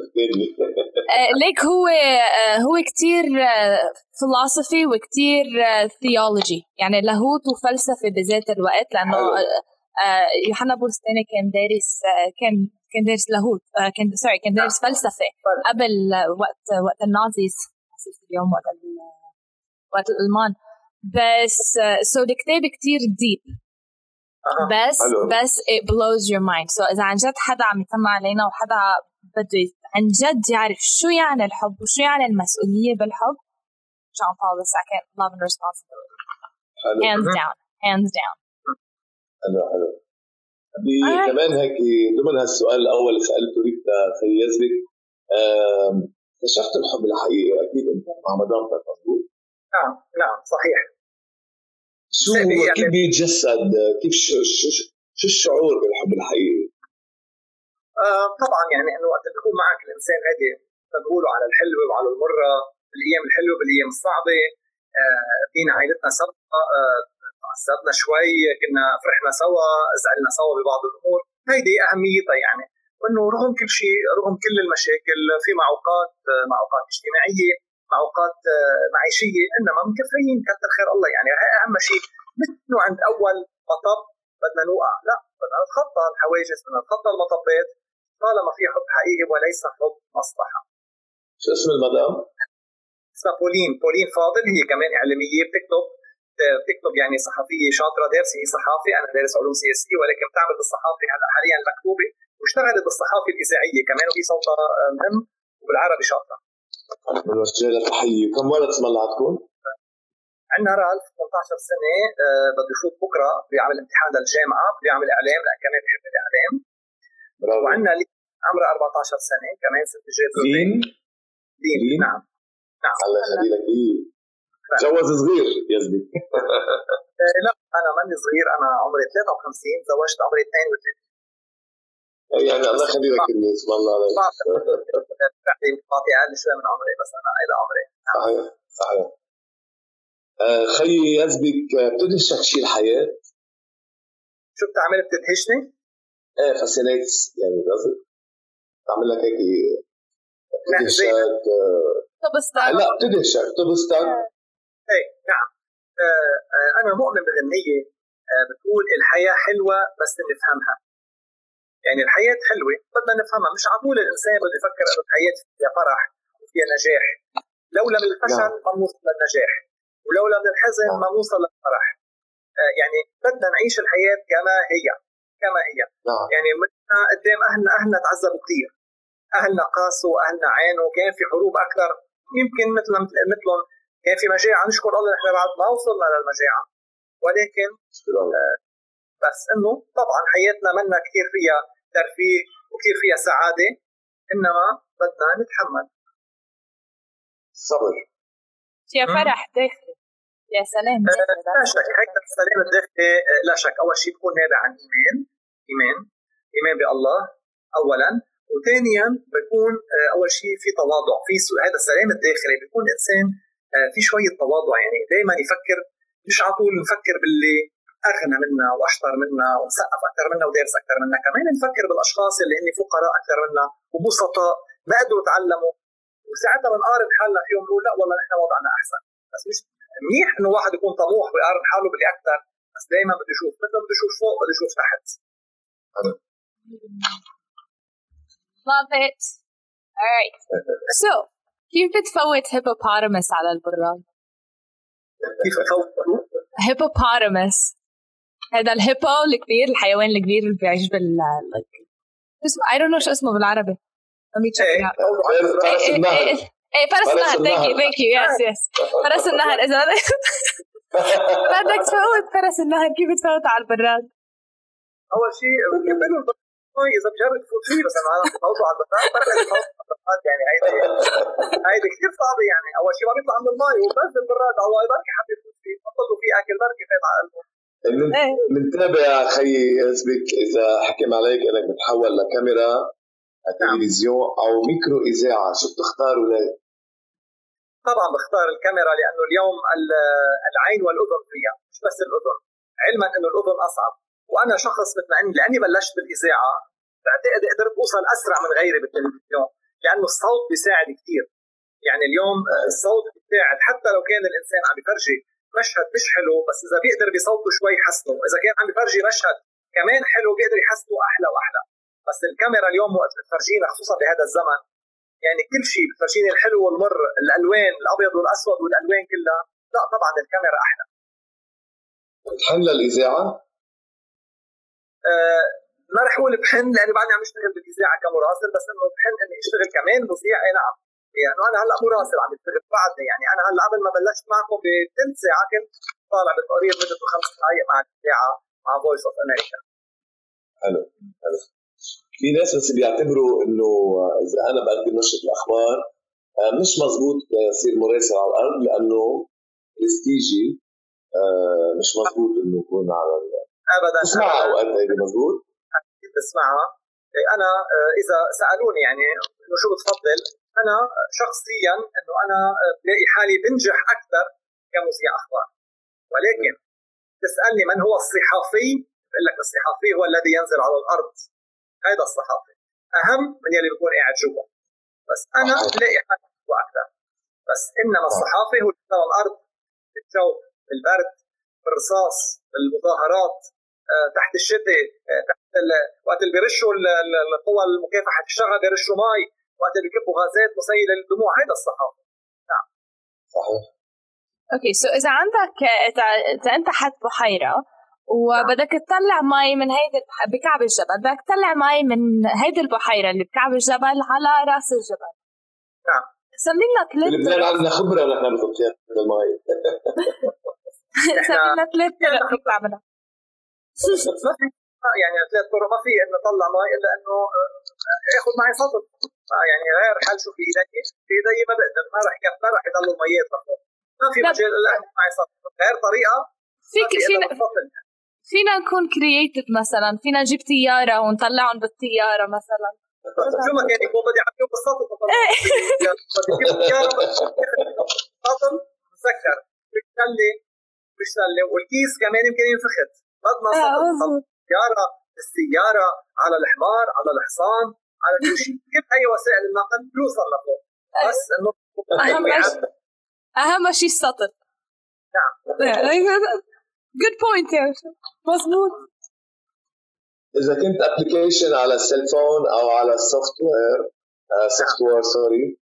A: uh, ليك هو هو كتير فلسفي وكتير theology يعني لاهوت وفلسفة بذات الوقت لأنه آه، يوحنا بولس الثاني كان دارس آه، كان كان دارس لاهوت آه، كان sorry كان دارس فلسفة قبل وقت وقت ال Nazis اليوم وقت وقت الألمان. بس سو الكتاب كتير deep بس بس it blows your mind. So إذا عن جد حدا عم يسمع علينا وحدا بده عن جد يعرف شو يعني الحب وشو يعني المسؤولية بالحب John Paul II Love and Responsibility. hands down hands down.
B: حلو حلو كمان هيك ضمن هالسؤال الأول اللي سألته لك خي اكتشفت الحب الحقيقي أكيد أنت مع مدامتك مضبوط
C: نعم نعم صحيح.
B: شو يعني. كيف بيتجسد؟ كيف شو, شو, شو الشعور بالحب الحقيقي؟
C: آه طبعا يعني إنه وقت تكون معك الإنسان هذه بنقولوا على الحلوة وعلى المرة بالأيام الحلوة بالأيام الصعبة آه فينا عائلتنا سوا آه عصبنا شوي كنا فرحنا سوا زعلنا سوا ببعض الأمور. هيدي أهميتها يعني. وانه رغم كل شيء رغم كل المشاكل في معوقات معوقات اجتماعية معوقات معيشية إنما مكفيين كثر خير الله يعني. هي أهم شيء. مش انه عند أول مطب بدنا نوقع. لا بدنا نتخطى الحواجز بدنا نتخطى المطبات. طالما في حب حقيقي وليس حب مصلحة.
B: شو اسم المدام؟
C: اسمها بولين. بولين فاضل هي كمان إعلامية بتكتب. بتكتب يعني صحفيه شاطرة دارسه هي صحافه أنا دارس علوم سياسيه ولكن بتعمل بالصحافه هلا حاليا المكتوبه واشتغلت بالصحافه الإذاعية كمان وهي صوتها مهم وبالعربي شاطرة.
B: بنوجه لها تحيه، كم ولد الله عندكم؟
C: عندنا رالف 18 سنة أه بده يفوت بكرة بيعمل امتحان للجامعة بيعمل إعلام لأن كمان بحب الاعلام وعندنا عمرها 14 سنة كمان ست جاد
B: لين؟
C: لين نعم.
B: نعم. الله يخلي لك تجوز صغير يزبي
C: آه، لا أنا ماني صغير أنا عمري 53 تزوجت عمري 32
B: يعني الله يخلي لك اسم الله عليك.
C: بعطي أقل شوي من عمري بس أنا إلى عمري.
B: صحيح صحيح. آه خيي يزبك بتدهشك شيء الحياة؟
C: شو بتعمل؟ بتدهشني؟
B: إيه فاسينيتس يعني قصدي. بتعمل لك هيك بتدهشك
A: تبستك
B: لا بتدهشك تبستك
C: إيه نعم. آه آه أنا مؤمن بغنيه آه بتقول الحياة حلوة بس نفهمها يعني الحياة حلوة بدنا نفهمها. مش عقول الإنسان بده يفكر إنه الحياة فيها فرح وفيها نجاح. لولا من الفشل نعم. ما بنوصل للنجاح. ولولا من الحزن نعم. ما بنوصل للفرح. آه يعني بدنا نعيش الحياة كما هي كما هي.
B: نعم.
C: يعني قدام أهلنا أهلنا تعذبوا كثير. أهلنا قاسوا أهلنا عانوا. كان في حروب أكثر. يمكن مثل مثلهم كان في مجاعه نشكر الله نحن بعد ما وصلنا للمجاعه ولكن آه بس إنه طبعا حياتنا منا كثير فيها ترفيه وكثير فيها سعادة إنما بدنا نتحمل.
B: صبر.
A: يا فرح داخلي. يا سلام
C: آه، لا شك هيدا السلام الداخلي آه، لا شك. أول شيء بكون نابع عن إيمان. إيمان. إيمان بالله اولا. وثانيا بيكون آه، أول شيء في تواضع في هذا السلام الداخلي. بيكون إنسان في شوية تواضع يعني. دائما يفكر مش على طول نفكر باللي أغنى منا وأشطر منا ومثقف أكثر منا ودارس أكثر منا. كمان نفكر بالأشخاص اللي هن فقراء أكثر منا وبسطاء ما قدروا يتعلموا. وساعتها بنقارن حالنا فيهم نقول لا والله نحن وضعنا أحسن. بس مش منيح إنه واحد يكون طموح ويقارن حاله باللي أكثر بس دائما بده يشوف مثل بده يشوف فوق بده يشوف تحت.
A: Love it. All right. So, كيف بتفوت هيبوبارمس على البراد؟
C: كيف افوت؟
A: هيبوبارمس هذا الهيبو الكبير الحيوان الكبير اللي بيعيش بال اسمه I don't know شو اسمه بالعربي
B: إيه فرس النهر
A: إيه فرس النهر thank you thank you yes yes فرس النهر اذا بدك تفوت فرس النهر كيف تفوت على البراد؟
C: اول شيء اذا بجرب تفوت فيه بس أنا بفوته على البراد بركة يعني هيدي هيدي كثير صعبه يعني. أول شيء ما بيطلع من المي وبنزل بالبراد الله بركي حد يفوت فيه بطل له في أكل بركي فات على قلبه.
B: بنتابع خيي اسبك إذا حكم عليك إنك بتحول لكاميرا تلفزيون أو ميكرو إذاعة شو بتختار وليه؟
C: طبعا بختار الكاميرا لأنه اليوم العين والأذن فيها مش بس الأذن. علما إنه الأذن أصعب. وأنا شخص مطمئن لأني بلشت بالإذاعة. بعتقد قدرت أوصل أسرع من غيري بالتلفزيون لأنه الصوت بيساعد كثير يعني اليوم الصوت بيساعد. حتى لو كان الإنسان عم بفرجي مشهد مش حلو بس إذا بيقدر بصوته شوي يحسنه. إذا كان عم بفرجي مشهد كمان حلو بيقدر يحسنه أحلى وأحلى. بس الكاميرا اليوم وقت بتفرجينا خصوصا بهذا الزمن يعني كل شيء بتفرجيني الحلو والمر الألوان الأبيض والأسود والألوان كلها لا طبعا الكاميرا أحلى.
B: بتحن للاذاعه؟
C: ما رح أقول بحن لأني بعدني عم اشتغل بالإذاعة كمراسل بس إنه بحن إني أشتغل كمان مذيع اي نعم. يعني أنا هلأ مراسل عم بشتغل بعدني يعني أنا هلأ قبل ما بلشت معكم بثلث ساعة كنت طالع بتقرير مدته خمس دقائق مع الإذاعة مع Voice of America
B: حلو حلو. في ناس بس بيعتبروا إنه إذا أنا بقدم نشرة الأخبار آه، مش مزبوط يصير مراسل على الأرض لأنه برستيجي آه، مش مزبوط إنه يكون على
C: ابدا.
B: تسمعها اوقات هيدي مزبوط؟
C: أكيد بسمعها إيه، أنا آه، إذا سألوني يعني إنه شو بتفضل أنا شخصيا إنه أنا بلاقي حالي بنجح أكثر كمذيع أخبار. ولكن تسالني من هو الصحافي؟ بقول لك الصحافي هو الذي ينزل على الأرض. هذا الصحافي. أهم من يلي بيكون قاعد جوا. بس أنا بلاقي حالي جوا أكثر. بس إنما الصحافي هو اللي على الأرض بالجو بالبرد بالرصاص بالمظاهرات. تحت الشتاء تحت وقت اللي بيرشوا القوى المكافحة الشغب بيرشوا مي وقت اللي بيكبوا غازات مسيله للدموع هذا الصحافة. نعم.
B: صحيح.
A: okay so إذا عندك إذا أنت حد بحيرة وبدك تطلع مي من هيدي بكعب الجبل بدك تطلع مي من هيدي البحيرة اللي بكعب الجبل على رأس الجبل.
C: نعم.
A: سمي لك
B: لبنان عندنا خبرة نحن بتطلع المي. (laughs)
A: سمي لك ثلاث طرق فيك تعملها
C: يعني ثلاث طرق ما في انه اطلع مي إلا أنه اخذ معي سطل يعني غير حل شو في ايدي في ايدي ما بقدر ما رح ما رح يضلوا الميات ما في مجال إلا اخذ معي سطل غير طريقة
A: فيك فينا فينا نكون creative مثلا فينا نجيب طيارة ونطلعهم بالطيارة مثلا.
C: شو ما كان يكون بدي احكيهم بالسطل سطل مسكر. مش سله مش سله والكيس كمان يمكن ينفخت قد ما السيارة السيارة على الحمار على الحصان على كل شيء. (laughs) كل أي وسائل النقل؟ بيوصل لفوق بس إنه
A: أهم شيء أهم شيء السطل
C: نعم.
A: good point يا مضبوط
B: إذا كنت application على ال cellphone أو على ال software software sorry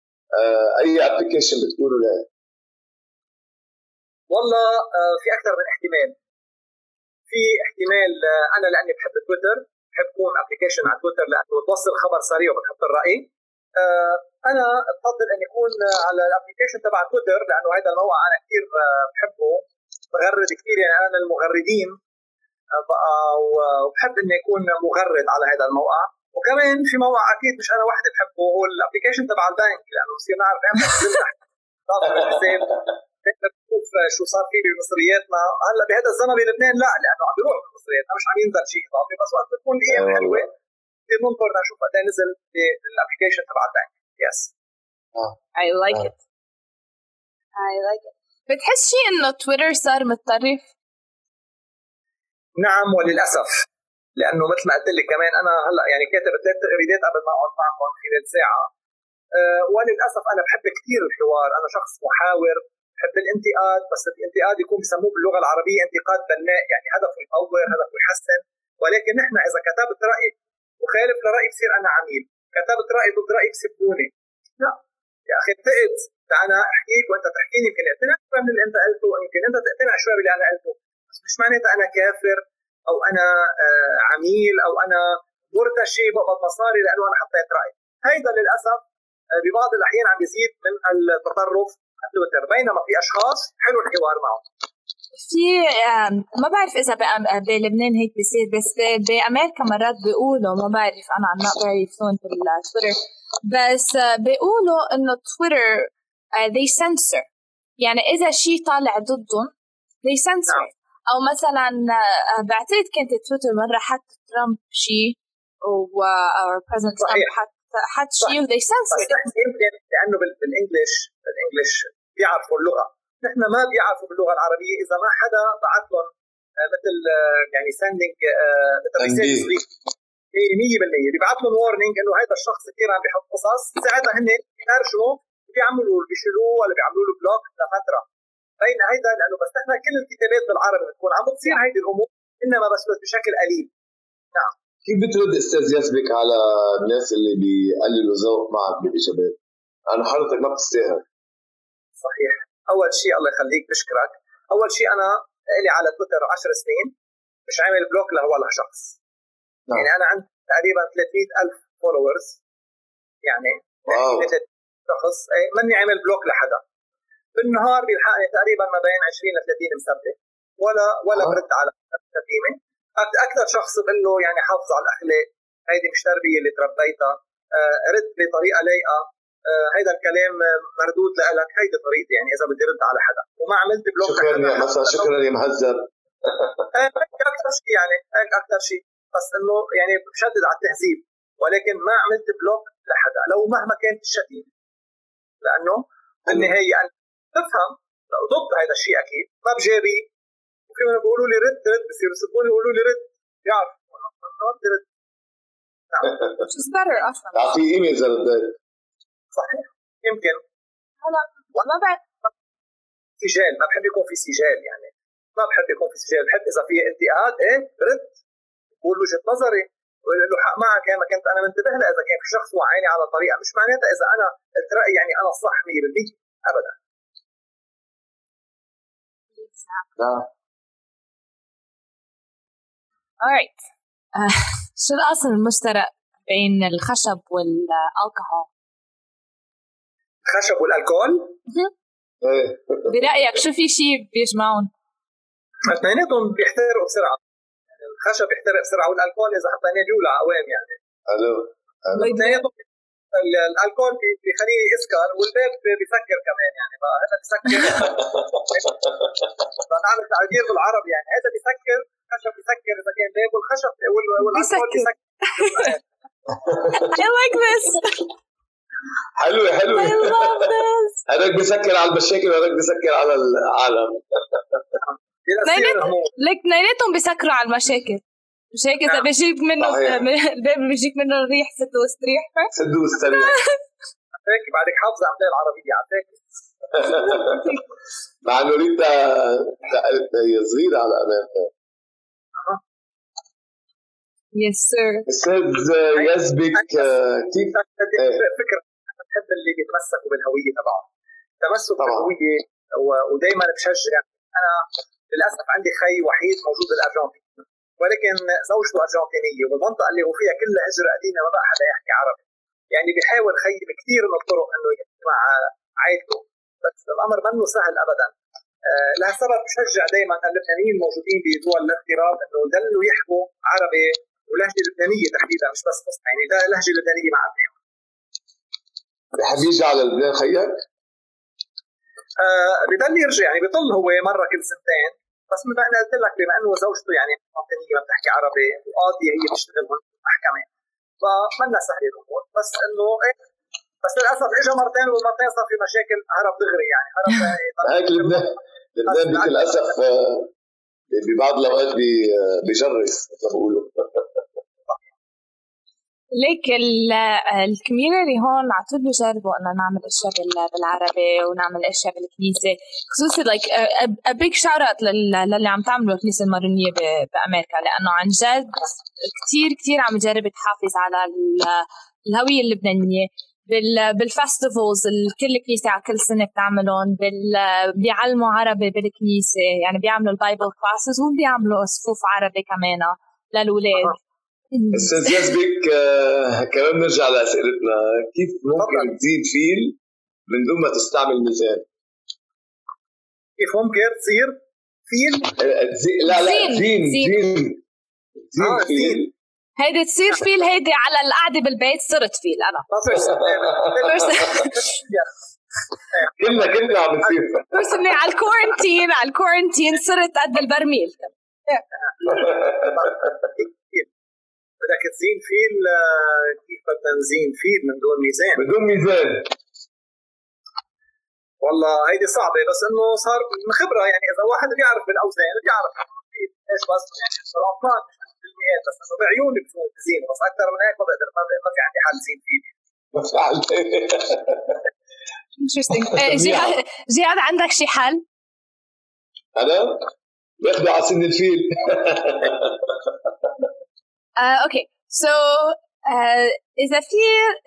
B: أي application بتقولوا له
C: والله آه، في أكثر من احتمال. في احتمال آه، أنا لأني بحب تويتر بحب كون application على تويتر لأنه بتوصل خبر سريع وبتحط الرأي. آه، أنا بفضل أن يكون على ال application تبع تويتر لأنه هذا الموقع أنا كثير بحبه. بغرد كثير يعني أنا من المغردين بقى وبحب إني أكون مغرد على هذا الموقع. وكمان في موقع أكيد مش أنا وحدي بحبه هو ال application تبع البنك لأنه بصير نعرف إمتى (laughs) الحساب نشوف شو صار في بمصرياتنا هلأ بهذا الزمن بلبنان لا لأنه عم بيروح بمصرياتنا مش عم ينزل شيء. اضافي بس وقت بتكون الأيام آه. حلوة. بصير ننطر نشوف قد إيه نزل بال application تبع البنك. yes
A: I like it. I like it. بتحسي إنه تويتر صار متطرف؟
C: نعم وللأسف. لأنه مثل ما قلت لك كمان أنا هلأ يعني كاتب ثلاث تغريدات قبل ما أقعد معكم خلال ساعة. أه وللأسف أنا بحب كثير الحوار. أنا شخص محاور. بحب الانتقاد بس الانتقاد يكون بسموه باللغة العربية انتقاد بناء يعني هدفه يطور هدفه يحسن. ولكن نحن إذا كتبت رأي مخالف لرايي بصير أنا عميل. كتبت رأي ضد رايي بسبوني. لا. يا أخي اتقد أنا أحكيك وأنت تحكيني يمكن اقتنع شوي من اللي أنت قلته يمكن أنت تقتنع شوي باللي أنا قلته. بس مش معناتها أنا كافر أو أنا آه، عميل أو أنا مرتشي بقبض مصاري لأنه أنا حطيت رأي. هيدا للأسف آه، ببعض الأحيان عم يزيد من التطرف تويتر بينما في أشخاص حلو الحوار معهم.
A: في ما بعرف إذا بلبنان هيك بيصير بس بأمريكا مرات بيقولوا ما بعرف أنا عم بعرف شلون بالتويتر بس آه، بيقولوا إنه تويتر they censor. يعني إذا شيء طالع ضدهم they censor. نعم. أو مثلا آه، بعتقد كانت تويتر مرة حط ترامب شيء و president ترامب حط حط شيء وذي سنسر
C: يمكن لأنه بال English بال English بيعرفوا اللغة. نحن ما بيعرفوا باللغة العربية. إذا ما حدا بعث لهم آه، مثل آه، يعني sending مثل رساله صغيره 100% بيبعث لهم warning إنه هذا الشخص كثير عم بيحط قصص. ساعتها هن بيترجموا بيعملوا بيشيلوه ولا بيعملوا له block لفترة. بين هيدا لأنه بس نحن كل الكتابات بالعربي بتكون عم بتصير هيدي الأمور إنما بس بشكل قليل. نعم.
B: كيف بترد أستاذ يسبك على الناس اللي بيقللوا ذوق معك بالإجابات؟ أنا حضرتك ما بتستاهل.
C: صحيح. أول شيء الله يخليك بشكرك. أول شيء أنا لي على تويتر 10 سنين مش عامل block لولا شخص. نعم. يعني أنا عندي تقريبا 300 ألف followers يعني wow. شخص. إيه، ماني عامل block لحدا. بالنهار بيلحقني تقريبا ما بين 20 ل 30 مسبة ولا ولا برد على تقييمي. أكثر شخص بقول له يعني حافظ على الاخلاق هيدي مش تربية اللي تربيتها. آه، رد بطريقة لايقة. آه، هيدا الكلام مردود لك هيدي طريقتي يعني إذا بدي رد على حدا. وما عملت block
B: شكرا يا حسن. شكرا يا مهذب. (laughs)
C: أكثر شيء يعني. هيك أكثر شيء بس إنه يعني بشدد على التهذيب. ولكن ما عملت block لحدا. لو مهما كانت الشتيمه لأنه بالنهاية أنا بفهم. ضد هذا الشيء أكيد. ما بجابي. وفي من بيقولوا لي رد رد بصيروا يسبوني يقولوا لي رد. بدي رد
A: is better أصلا
B: اعطيه ايميل اذا بدك
C: صحيح. يمكن.
A: هلا ما بعرف
C: سجال ما بحب يكون في سجال يعني. ما بحب يكون في سجال بحب إذا في انتقاد إيه رد. بقول وجهة نظري. له حق معك ما كنت أنا منتبه لها إذا كان في شخص وعيني على طريقة. مش معناتها إذا أنا قلت رايي يعني أنا صح 100% ابدا.
B: نعم.
A: Alright uh, (laughs) شو الأصل المشترك بين الخشب والألكحول؟
C: الخشب والالكول؟
A: برأيك شو في شيء بيجمعهم؟
C: اثنيناتهم بيحترقوا بسرعة الخشب بيحترق بسرعة والالكول إذا حطيناه بيولع عوام يعني
B: ألو
C: اثنيناتهم الالكول بيخليه يسكر والباب بيسكر كمان يعني. فهذا بيسكر (laughs) فنعمل تعبير بالعربي يعني. هذا بيسكر الخشب بيسكر إذا كان باب والخشب والالكول بيسكر
A: I like this
B: حلوة حلوة هذاك بيسكر على المشاكل وهذاك بيسكر على العالم.
A: لك اثنيناتهم بيسكروا على المشاكل. مش هيك إذا نعم. بيجيك منه الباب بيجيك منه الريح سد واستريح
B: سد واستريح
C: هيك بعدك حافظة على العربية فكره (laughs)
B: مع إنه ريتا هي صغيره على أمانة.
A: يس سير
B: أستاذ يسبك كيف؟
C: فكرة بحب اللي بيتمسكوا بالهوية تبعهم تمسك بالهوية ودائما بشجع. أنا للأسف عندي خي وحيد موجود بالارجنتين ولكن زوجته ارجنتينيه والمنطقة اللي هو فيها كلها هجرة قديمة ما بقى حدا يحكي عربي. يعني بيحاول خي بكثير من الطرق إنه يحكي مع عائلته. بس الأمر منه سهل ابدا. آه، لها سبب بشجع دائما اللبنانيين الموجودين بدول الاغتراب إنه يضلوا يحكوا عربي ولهجة لبنانية تحديدا مش بس قصه يعني ده لهجة لبنانية مع أبنائهم.
B: بحب يجي على لبنان خيك؟
C: آه بضل يرجع. يعني بيطل هو مرة كل سنتين. بس مثل ما أنا قلت لك بما إنه زوجته يعني مواطنيه ما بتحكي عربي وقاضيه هي بتشتغل هون في المحكمة. فمنا سهله الأمور. بس إنه إيه بس للأسف اجى مرتين والمرتين صار في مشاكل هرب دغري يعني هرب (laughs)
B: هيك لبنان لبنان بكل اسف آه، ببعض الأوقات بجرس مثل ما بيقولوا.
A: ليك ال community هون على طول بيجربوا انه نعمل أشياء بالعربي ونعمل أشياء بالكنيسة. خصوصي like a big shout out للي عم تعمله الكنيسه المارونيه بأمريكا. لأنه عن جد كثير كثير عم تجرب تحافظ على الهوية اللبنانية. بال festivals كل كنيسة على كل سنة بتعملهم. بيعلموا عربي بالكنيسة. يعني بيعملوا ال Bible classes وبيعملوا صفوف عربي كمان للاولاد
B: أستاذ يزبك آه كمان نرجع لأسئلتنا. كيف ممكن تزين فيل من دون ما تستعمل ميزان؟
C: كيف ممكن تصير فيل؟
B: آه، لا لا زين زين. زين,
A: آه فيل. هيدي تصير فيل هيدي على القعدة بالبيت صرت فيل أنا. (laughs)
B: كلنا كلنا عم نصير.
A: personally على ال quarantine على ال quarantine صرت قد البرميل. (laughs)
C: بدك تزين فيل كيف بدنا نزين؟ فيل من دون ميزان.
B: من دون ميزان.
C: والله هيدي صعبة بس إنه صار من خبرة يعني إذا واحد بيعرف بالاوزان بيعرف إيش بس يعني العطلات بالمئات بس إنه بعيوني بتكون تزين بس أكثر من هيك ما بقدر ما في عندي حل زين فيل
A: interesting جهاد جهاد عندك شي حل؟
B: أنا؟ باخذ على سن الفيل. (laughs)
A: آه، okay. so آه، إذا في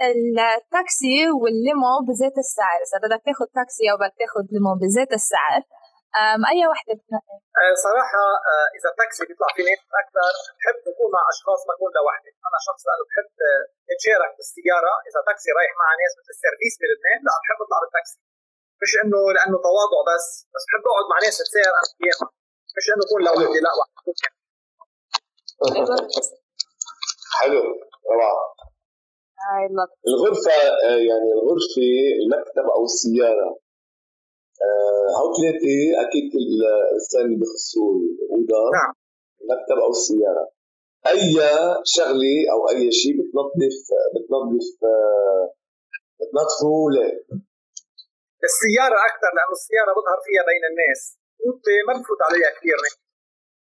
A: التاكسي وال limo بذات السعر إذا بدك تاخذ تاكسي أو بدك تاخذ ليمو بذات السعر أي وحدة بتنقي؟
C: آه، صراحة إذا التاكسي بيطلع في ناس أكثر بحب اكون مع أشخاص ما اكون لوحدي، أنا شخص لأنه بحب أتشارك بالسيارة، إذا تاكسي رايح مع ناس مثل السيرفيس بلبنان لا بحب أطلع بالتاكسي. مش إنه لأنه تواضع بس بس بحب أقعد مع ناس تسير أنا مش إنه أكون لوحدي لا وحدي.
B: حلو. روعة. الغرفة آه، يعني الغرفة المكتب أو السيارة آه، هو ثلاثة أكيد كل إنسان بخصوص الأوضة. نعم. المكتب أو السيارة أي شغلة أو أي شيء بتنظف بتنظف آه، بتنظفه؟ ليه؟
C: السيارة أكثر لأنه السيارة بظهر فيها بين الناس. أوضتي ما بفوت عليها كثير.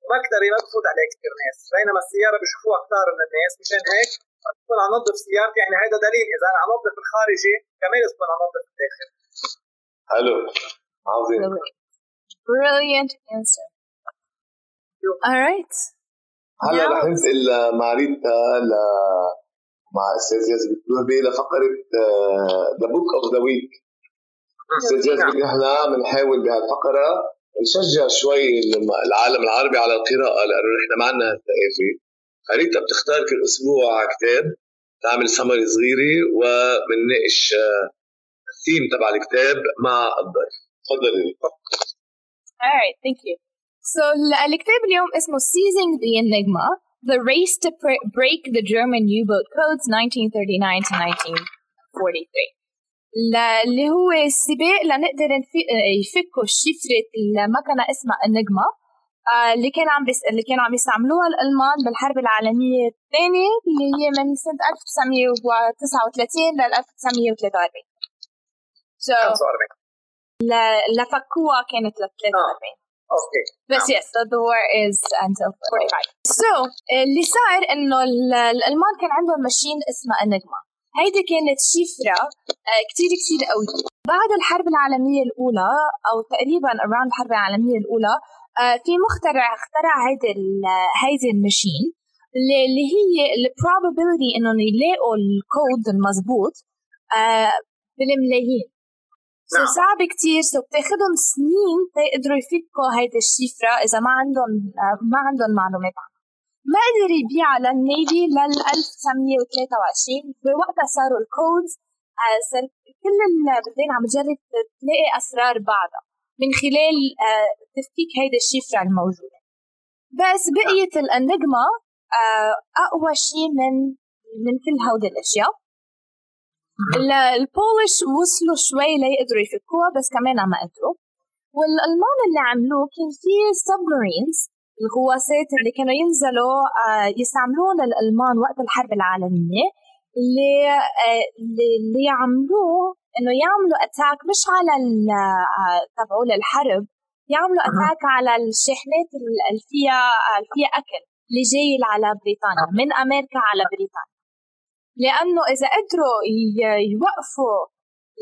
C: ناس مكتبي ما بفوت عليه كثير ناس. بينما السيارة بشوفوها كثار من الناس. مشان هيك بكون عم نظف سيارتي. يعني هذا دليل إذا أنا عم نظف الخارجي كمان لازم عم نظف الداخل
B: حلو. عظيم.
A: Brilliant. Answer. All right.
B: هلا رح ننتقل مع ريتا ل مع أستاذ ياسر بتوهبي لفقرة the book of the week أستاذ ياسر نحن بنحاول بهالفقرة نشجع شوي العالم العربي على القراءة لأنه نحن ما عندنا هالثقافه ريتا بتختار كل أسبوع كتاب تعمل سمري صغيرة وبنناقش الثيم تبع الكتاب مع الضيف تفضلي.
A: Alright, thank you. So الكتاب اليوم اسمه Seizing the Enigma The Race to Break the German U-Boat Codes 1939 to 1943 اللي هو السباق لنقدر يفكوا شفرة المكنة اسمها النجمة آه، اللي كان عم بس اللي كانوا عم يستعملوها الألمان بالحرب العالمية الثانية اللي هي من سنة 1939 لل 1943
C: so 45
A: لفكوها كانت لل 43
C: okay.
A: بس yes the war is until 45 so اللي صار إنه الألمان كان عندهم machine اسمها ال Enigma. هيدي كانت شفرة آه، كتير كتير قوية بعد الحرب العالمية الأولى أو تقريبا around الحرب العالمية الأولى آه، في مخترع اخترع هيدي هيدي ال machine اللي هي ال probability إنهم يلاقوا الكود المضبوط آه، بالملايين. so نعم. صعب كتير. so بتاخدهم سنين تيقدروا يفكوا هيدي الشفرة إذا ما عندهم ما عندهم معلومات عنها. ما قدر يبيعها لل navy لل 1923 بوقتها صاروا ال codes آه، صار كل البلدان عم تجرب تلاقي أسرار بعضها من خلال آه، تفكيك هيدا الشفرة الموجودة. بس بقية ال Enigma آه، أقوى شيء من من كل هودي الأشياء. ال Polish وصلوا شوي ليقدروا يفكوها بس كمان ما قدروا والألمان اللي عملوه كان في submarines الغواصات اللي كانوا ينزلوا آه، يستعملون الألمان وقت الحرب العالمية اللي اللي يعملوه إنه يعملوا attack مش على تبعوا للحرب يعملوا attack على الشاحنات اللي فيها فيها أكل اللي جاي على بريطانيا من أمريكا على بريطانيا. لأنه إذا قدروا يوقفوا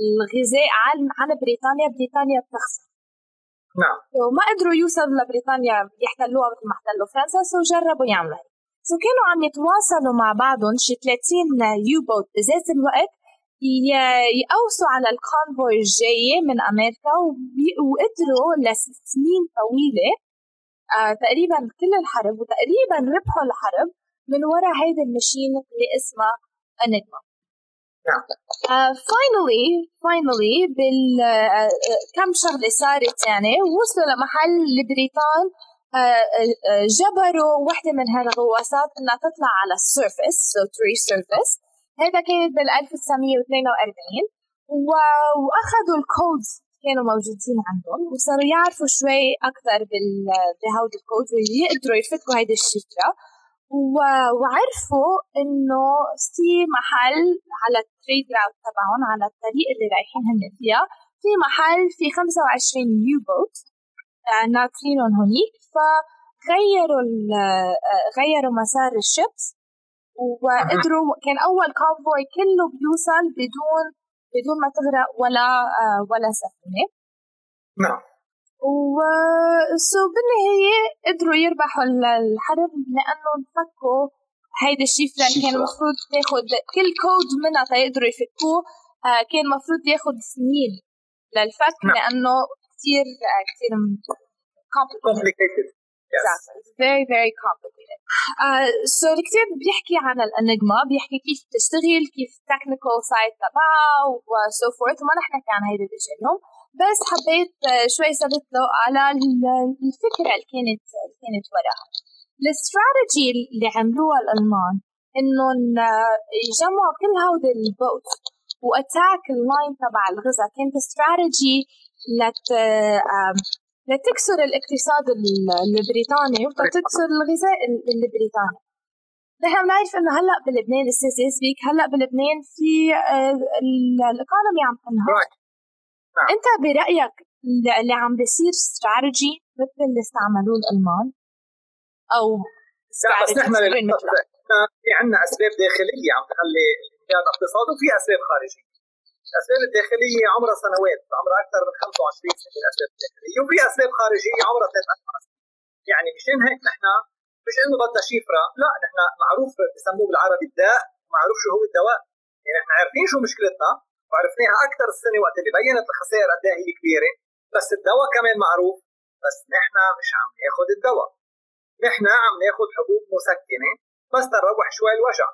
A: الغذاء عن بريطانيا بريطانيا بتخسر.
C: نعم.
A: وما قدروا يوصلوا لبريطانيا يحتلوها مثل ما احتلوا فرنسا so جربوا يعملوا so كانوا عم يتواصلوا مع بعضهم شي 30 U-boat بذات الوقت يقوسوا على ال convoy الجاية من أمريكا وقدروا لسنين طويلة آه تقريبا كل الحرب وتقريبا ربحوا الحرب من وراء هيدي ال machine اللي اسمها finally finally بال uh, كم شغله صارت يعني وصلوا لمحل البريطان جبروا وحدة من هالغواصات إنها تطلع على ال surface so ت resurface هذا كانت بال 1942 وأخذوا ال codes كانوا موجودين عندهم وصاروا يعرفوا شوي أكثر بهودي الكود ويقدروا يفكوا هيدي الشفره وعرفوا إنه في محل على ال trade route تبعهم على الطريق اللي رايحين هن فيها. في محل في 25 U-boat ناطرينهم هونيك فغيروا غيروا مسار ال ships. وقدروا كان أول convoy كله بيوصل بدون بدون ما تغرق ولا آه، ولا سفينة.
C: نعم.
A: و so بالنهاية قدروا يربحوا الحرب لأنه فكوا هيدي الشفرة اللي كان المفروض تاخد كل كود منها تيقدروا يفكوه آه، كان المفروض ياخد سنين للفك نعم. لأنه كثير آه، كثير
C: complicated
A: Exactly. It's very very complicated. Uh, so الكتاب بيحكي عن الانجما بيحكي كيف بتشتغل كيف technical side تبعها و so forth وما رح نحكي عن هيدي الاشياء اليوم بس حبيت uh, شوي سبت له على الفكرة اللي كانت اللي كانت وراها. الاستراتيجي اللي عملوها الألمان انهم uh, يجمعوا كل هودي البوت و attack ال line تبع الغذا. كانت استراتيجي لت um, لتكسر الاقتصاد البريطاني وتكسر الغذاء البريطاني. نحن بنعرف إنه هلأ بلبنان أستاذ هلأ بلبنان في آه، ال economy عم تنهار. نعم. أنت برأيك اللي عم بيصير استراتيجي مثل اللي استعملوه الألمان؟ أو
C: بس نحن في عندنا أسباب داخلية عم تخلي الاقتصاد وفي أسباب خارجية. الأسباب الداخلية عمرها سنوات عمرها أكثر من 25 سنة الأسباب الداخلية وفي أسباب خارجية عمرها ثلاث سنين. يعني مشان هيك نحن مش انه بدنا شفرة لا نحن معروف بسموه بالعربي الداء معروف شو هو الدواء. يعني نحن عارفين شو مشكلتنا وعرفناها أكثر السنة وقت اللي بينت الخسائر قد إيه هي كبيرة. بس الدواء كمان معروف. بس نحن مش عم ناخذ الدواء. نحن عم ناخذ حبوب مسكنة بس تروح شوي الوجع.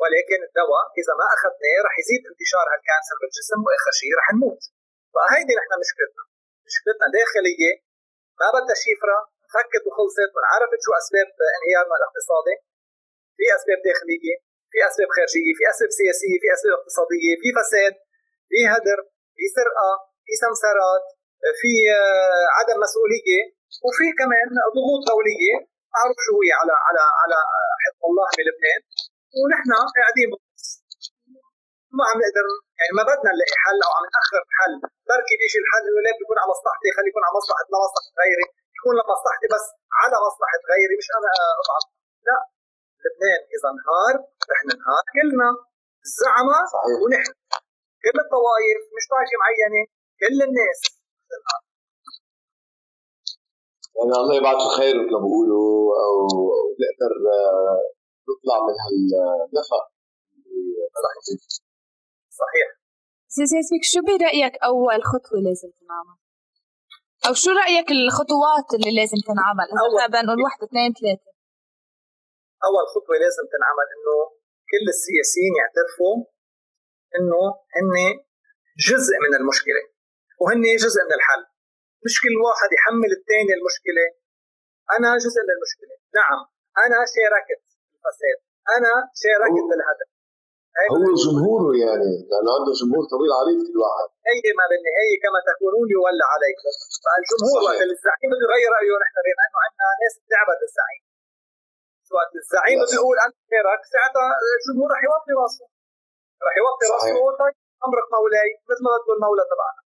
C: ولكن الدواء إذا ما أخذناه رح يزيد انتشار هالكانسر بالجسم وآخر شيء رح نموت. فهيدي نحن مشكلتنا. مشكلتنا داخلية. ما بدها شفره فكت وخلصت. وانعرفت شو أسباب انهيارنا الاقتصادي. في أسباب داخلية في أسباب خارجية في أسباب سياسية في أسباب اقتصادية في فساد. في هدر في سرقة في سمسرات في آه، عدم مسؤولية. وفي كمان ضغوط دوليه أعرف شو هي على على على حزب الله بلبنان ونحن قاعدين ما عم نقدر يعني ما بدنا نلاقي حل أو عم نأخر حل. بركي بيجي الحل انه لا بيكون على مصلحتي. خلي يكون على مصلحة لمصلحه غيري. يكون لمصلحتي بس على مصلحة غيري مش أنا اضعف لا. لبنان إذا انهار رح ننهار كلنا. الزعماء ونحن. كل الطوائف مش طائفه معينة كل الناس.
B: يعني الله يبعث خير مثل ما بيقولوا أو نقدر نطلع من هالنفق
C: صحيح.
A: سيسيك شو برأيك أول خطوة لازم تنعمل؟ أو شو رأيك الخطوات اللي لازم تنعمل؟ إذا بنقول واحد اثنين ثلاثة.
C: أول خطوة لازم تنعمل إنه كل السياسيين يعترفوا إنه هن جزء من المشكلة وهن جزء من الحل. مش كل واحد يحمل الثاني المشكلة. أنا جزء من المشكلة. نعم أنا شاركت الفساد أنا شاركت بالهدف.
B: هو جمهوره يعني لأنه عنده جمهور طويل عريض كل واحد
C: هي ما بالنهاية كما تكونون يولى عليكم فالجمهور وقت الزعيم بده يغير رأيه نحن بما انه عندنا ناس بتعبد الزعيم. وقت الزعيم بيقول أنا خيرك ساعتها الجمهور رح يوطي راسه. رح يوطي راسه طيب امرك مولاي مثل ما تقول المولى تبعنا.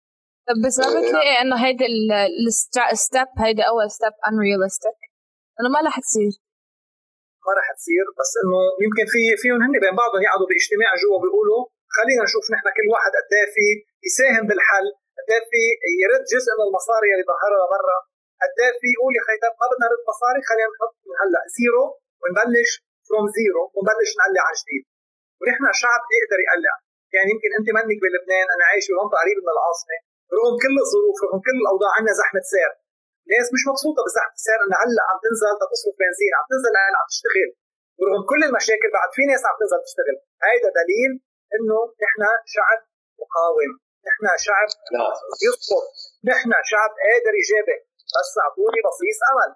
A: طب بس ما بتلاقي إنه هيدي ال step هيدي أول step unrealistic إنه ما رح تصير.
C: ما رح تصير بس إنه يمكن في فيهم هن بين بعضهم يقعدوا باجتماع جوا بيقولوا خلينا نشوف نحن كل واحد قد إيه في يساهم بالحل قد إيه في يرد جزء من المصاري اللي ظهرها لبرا قد إيه في يقول يا خي ما بدنا نرد مصاري خلينا نحط من هلأ zero ونبلش from zero ونبلش نقلع عن جديد. ونحن شعب بيقدر يقلع يعني يمكن أنت منك بلبنان أنا عايش بمنطقه قريبه من العاصمة. رغم كل الظروف رغم كل الأوضاع عندنا زحمة سير. الناس مش مبسوطة بزحمة السير انها هلأ عم تنزل تصرف بنزين عم تنزل عم تشتغل. ورغم كل المشاكل بعد في ناس عم تنزل تشتغل. هيدا دليل إنه نحن شعب مقاوم. نحن شعب يسقط نحن شعب قادر يجابه. بس أعطوني بصيص أمل.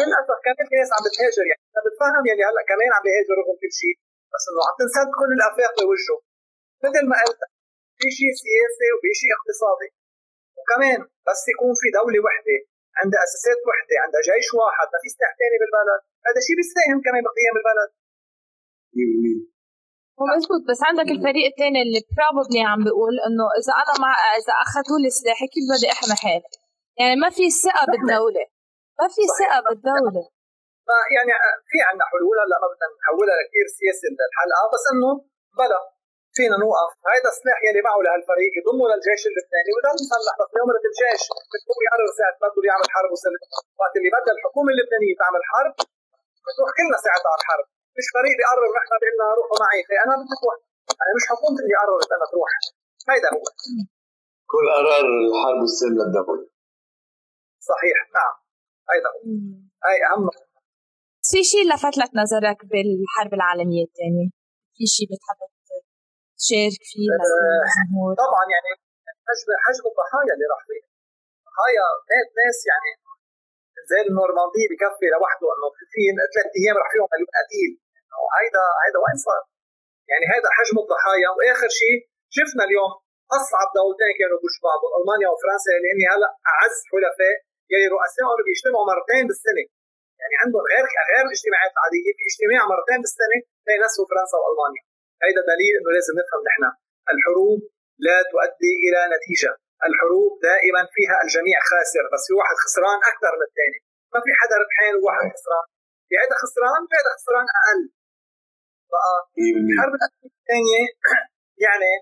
C: للأسف كمان في ناس عم بتهاجر يعني. أنا بتفهم يلي هلأ كمان عم بيهاجر رغم كل شيء. بس إنه عم تنسد كل الأفاق بوجهه. مثل ما قلت في شيء سياسي وفي شيء اقتصادي. وكمان بس يكون في دولة وحدة عندها أساسات وحدة عندها جيش واحد ما في سلاح ثاني بالبلد. هذا شيء بيساهم كمان بقيام البلد.
A: هو مزبوط بس عندك الفريق الثاني اللي بروبلي عم بيقول إنه إذا أنا مع إذا أخذوا لي سلاحي كيف بدي أحمي حالي؟ يعني ما في ثقة بالدولة. ما في ثقة بالدولة.
C: يعني في عندنا حلول هلا ما بدنا نحولها لكثير سياسي الحلقة بس إنه بلا فينا نوقف. هذا السلاح يلي معه لهالفريق يضمه للجيش اللبناني. وده مسلح بس يوم الجيش بده يقرر ساعة بده يعمل حرب وسلم وقت اللي بدها الحكومة اللبنانية تعمل حرب بتروح كلنا ساعتها على الحرب. مش فريق بيقرر نحن بدنا روحوا معي. أنا بدي تروح. أنا مش حكومتي اللي قررت أنا تروح. هيدا هو.
B: كل قرار الحرب والسلم للدولة.
C: صحيح. نعم. هيدا هو. هاي أهم
A: في شيء لفت لك نظرك بالحرب العالمية الثانية؟ في شيء بتحب تشارك فيه
C: آه طبعا يعني حجم حجم الضحايا اللي راح فيه ضحايا مات ناس يعني زي النورماندي بكفي لوحده إنه في ثلاث أيام راح فيهم مليون قتيل. إنه هيدا هيدا وين صار؟ يعني هيدا حجم الضحايا. وآخر شيء شفنا اليوم أصعب دولتين كانوا بوش بعض ألمانيا وفرنسا اللي هن هلأ أعز حلفاء يلي رؤسائهم بيجتمعوا مرتين بالسنة. يعني عندهم غير غير الاجتماعات العادية في اجتماع مرتين بالسنه بين نفسه فرنسا والمانيا هذا دليل إنه لازم نفهم نحن. الحروب لا تؤدي إلى نتيجة. الحروب دائما فيها الجميع خاسر بس في واحد خسران أكثر من الثاني. ما في حدا ربحان وواحد خسران. في هذا خسران في هذا خسران أقل. بقى الحرب الثانية (clears throat) يعني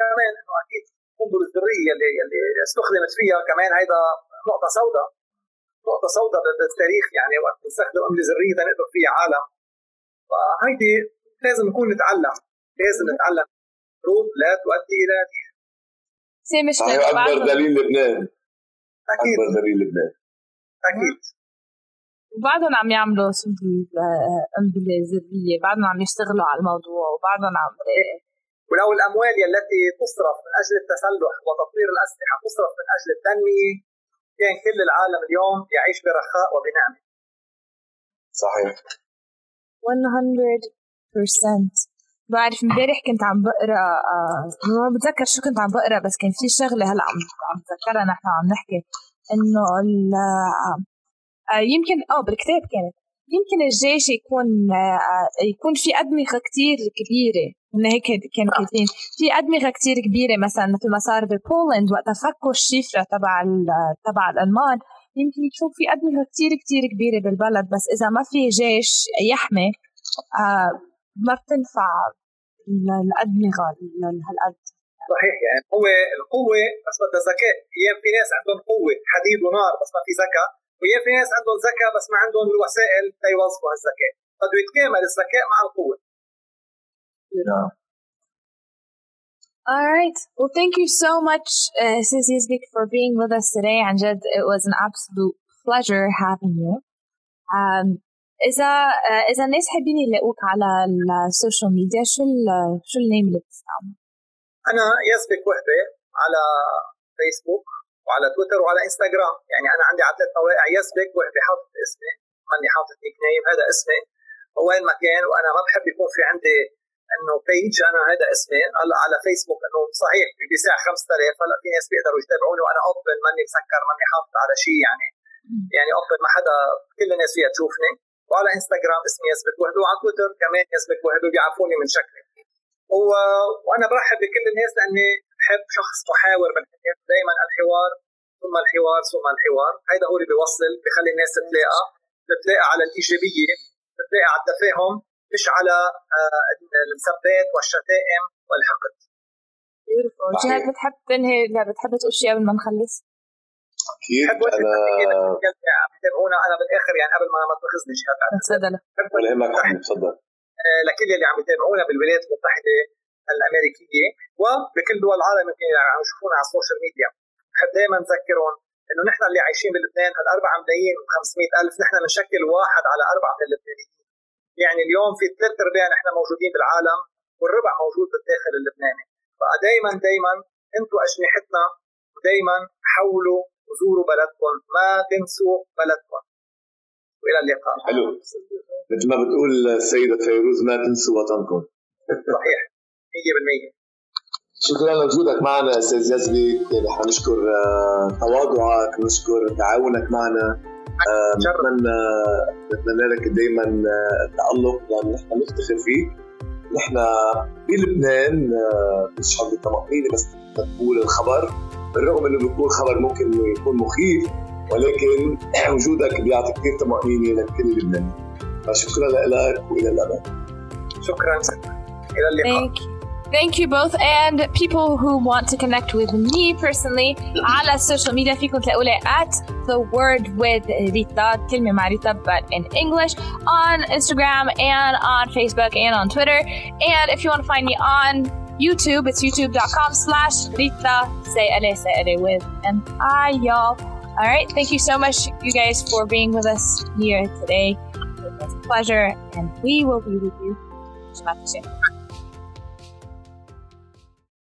C: كمان إنه أكيد القنبله الذريه اللي اللي استخدمت فيها كمان هيدا نقطة سوداء. نقطة سوداء بالتاريخ يعني وقت نستخدم قنبله ذرية نقدر فيها عالم. فهيدي لازم نكون نتعلم لازم نتعلم. حروب لا تؤدي إلى
A: سي مش
B: أكبر دليل لبنان. أكيد. أكبر دليل لبنان.
C: أكيد.
A: وبعدهم عم يعملوا قنبله ذرية بعدهم عم يشتغلوا على الموضوع وبعدهم عم
C: ولو الأموال التي تصرف من أجل التسلح وتطوير الأسلحة تصرف من أجل التنمية كان كل العالم اليوم يعيش برخاء وبنعمة.
B: صحيح.
A: 100% بعرف امبارح كنت عم بقرأ آه ما بتذكر شو كنت عم بقرأ بس كان في شغلة هلأ عم عم بتذكرها نحن عم نحكي إنه آه يمكن آه بالكتاب كانت. يمكن الجيش يكون آه يكون في أدمغة كتير كبيرة. من هيك كانوا كاتبين. في أدمغة كتير كبيرة مثلا مثل ما صار ببولند وقت فكوا الشفرة تبع تبع الألمان يمكن يكون في أدمغة كتير كتير كبيرة بالبلد. بس إذا ما في جيش يحمي آه ما بتنفع الأدمغة لهالقد
C: صحيح يعني هو القوة بس بدها ذكاء. أيام في ناس عندهم قوة حديد ونار بس ما في ذكاء. وأيام في ناس عندهم ذكاء بس ما عندهم الوسائل ليوظفوا هالذكاء بده يتكامل الذكاء مع القوة
A: yeah. All right. Well, thank you so much, uh, Sis for being with us today. And Jed, it was an absolute pleasure having you. Um, إذا إذا الناس حابين يلاقوك على ال social media شو شو ال name اللي بتستعمله؟
C: أنا يزبك وهبه على فيسبوك وعلى تويتر وعلى إنستغرام. يعني أنا عندي على ثلاث مواقع يزبك وهبه حاطط اسمي. ماني حاطط nickname هذا اسمي. وين ما كان وأنا ما بحب يكون في عندي إنه page أنا هذا اسمي. هلأ على فيسبوك إنه صحيح بساع 5000 هلأ في ناس بيقدروا يتابعوني وأنا open ماني مسكر ماني حاطط على شيء يعني. يعني open ما حدا كل الناس فيها تشوفني. وعلى إنستغرام اسمي يزبك وهبه وعلى تويتر كمان يزبك وهبه بيعرفوني من شكلي. و... وأنا برحب بكل الناس لأني بحب شخص محاور بالحياة دائما الحوار ثم الحوار ثم الحوار. هيدا هو اللي بيوصل بخلي الناس تتلاقى تتلاقى على الإيجابية تتلاقى على التفاهم مش على آه، السبات والشتائم والحقد.
A: جهاد بتحب تنهي لا بتحب تقول شيء قبل ما نخلص؟
B: أكيد أنا
C: عم يتابعونا أنا بالآخر يعني قبل ما ما تاخذني جهاد
A: تفضل
B: ولا يهمك تفضل.
C: آه، لكل اللي عم يتابعونا بالولايات المتحدة الأمريكية وبكل دول العالم يمكن يعني عم يشوفونا على السوشيال ميديا بحب دائما نذكرهم إنه نحن اللي عايشين بلبنان هال 4 ملايين و500 ألف نحن بنشكل واحد على أربعة من اللبنانيين. يعني اليوم في ثلاث أرباع نحن موجودين بالعالم والربع موجود بالداخل اللبناني. فدائما دائما أنتم أجنحتنا ودائما حولوا وزوروا بلدكم. ما تنسوا بلدكم. وإلى اللقاء.
B: حلو. مثل ما بتقول السيدة فيروز ما تنسوا وطنكم.
C: صحيح. 100%
B: شكرا لوجودك معنا أستاذ يزبي نحن نشكر آه، تواضعك نشكر تعاونك معنا. آه، نتمنى نتمنى لك دائما آه، التألق لأن نحن نفتخر فيك. نحن بلبنان بنشعر بالطمأنينة بس تقول الخبر. بالرغم إنه بيكون خبر ممكن يكون مخيف ولكن (clears throat) وجودك بيعطي كثير طمأنينة لكل لبنان. فشكرا لك وإلى الأبد.
C: شكرا إلى اللقاء.
A: Thank you both and people who want to connect with me personally على social media فيكم تلاقوا at the word with Rita كلمة مع Rita but in English on Instagram and on Facebook and on Twitter and if you want to find me on YouTube it's youtube.com slash Rita say ale say ale with an I y'all all right thank you so much you guys for being with us here today it was a pleasure and we will be with you soon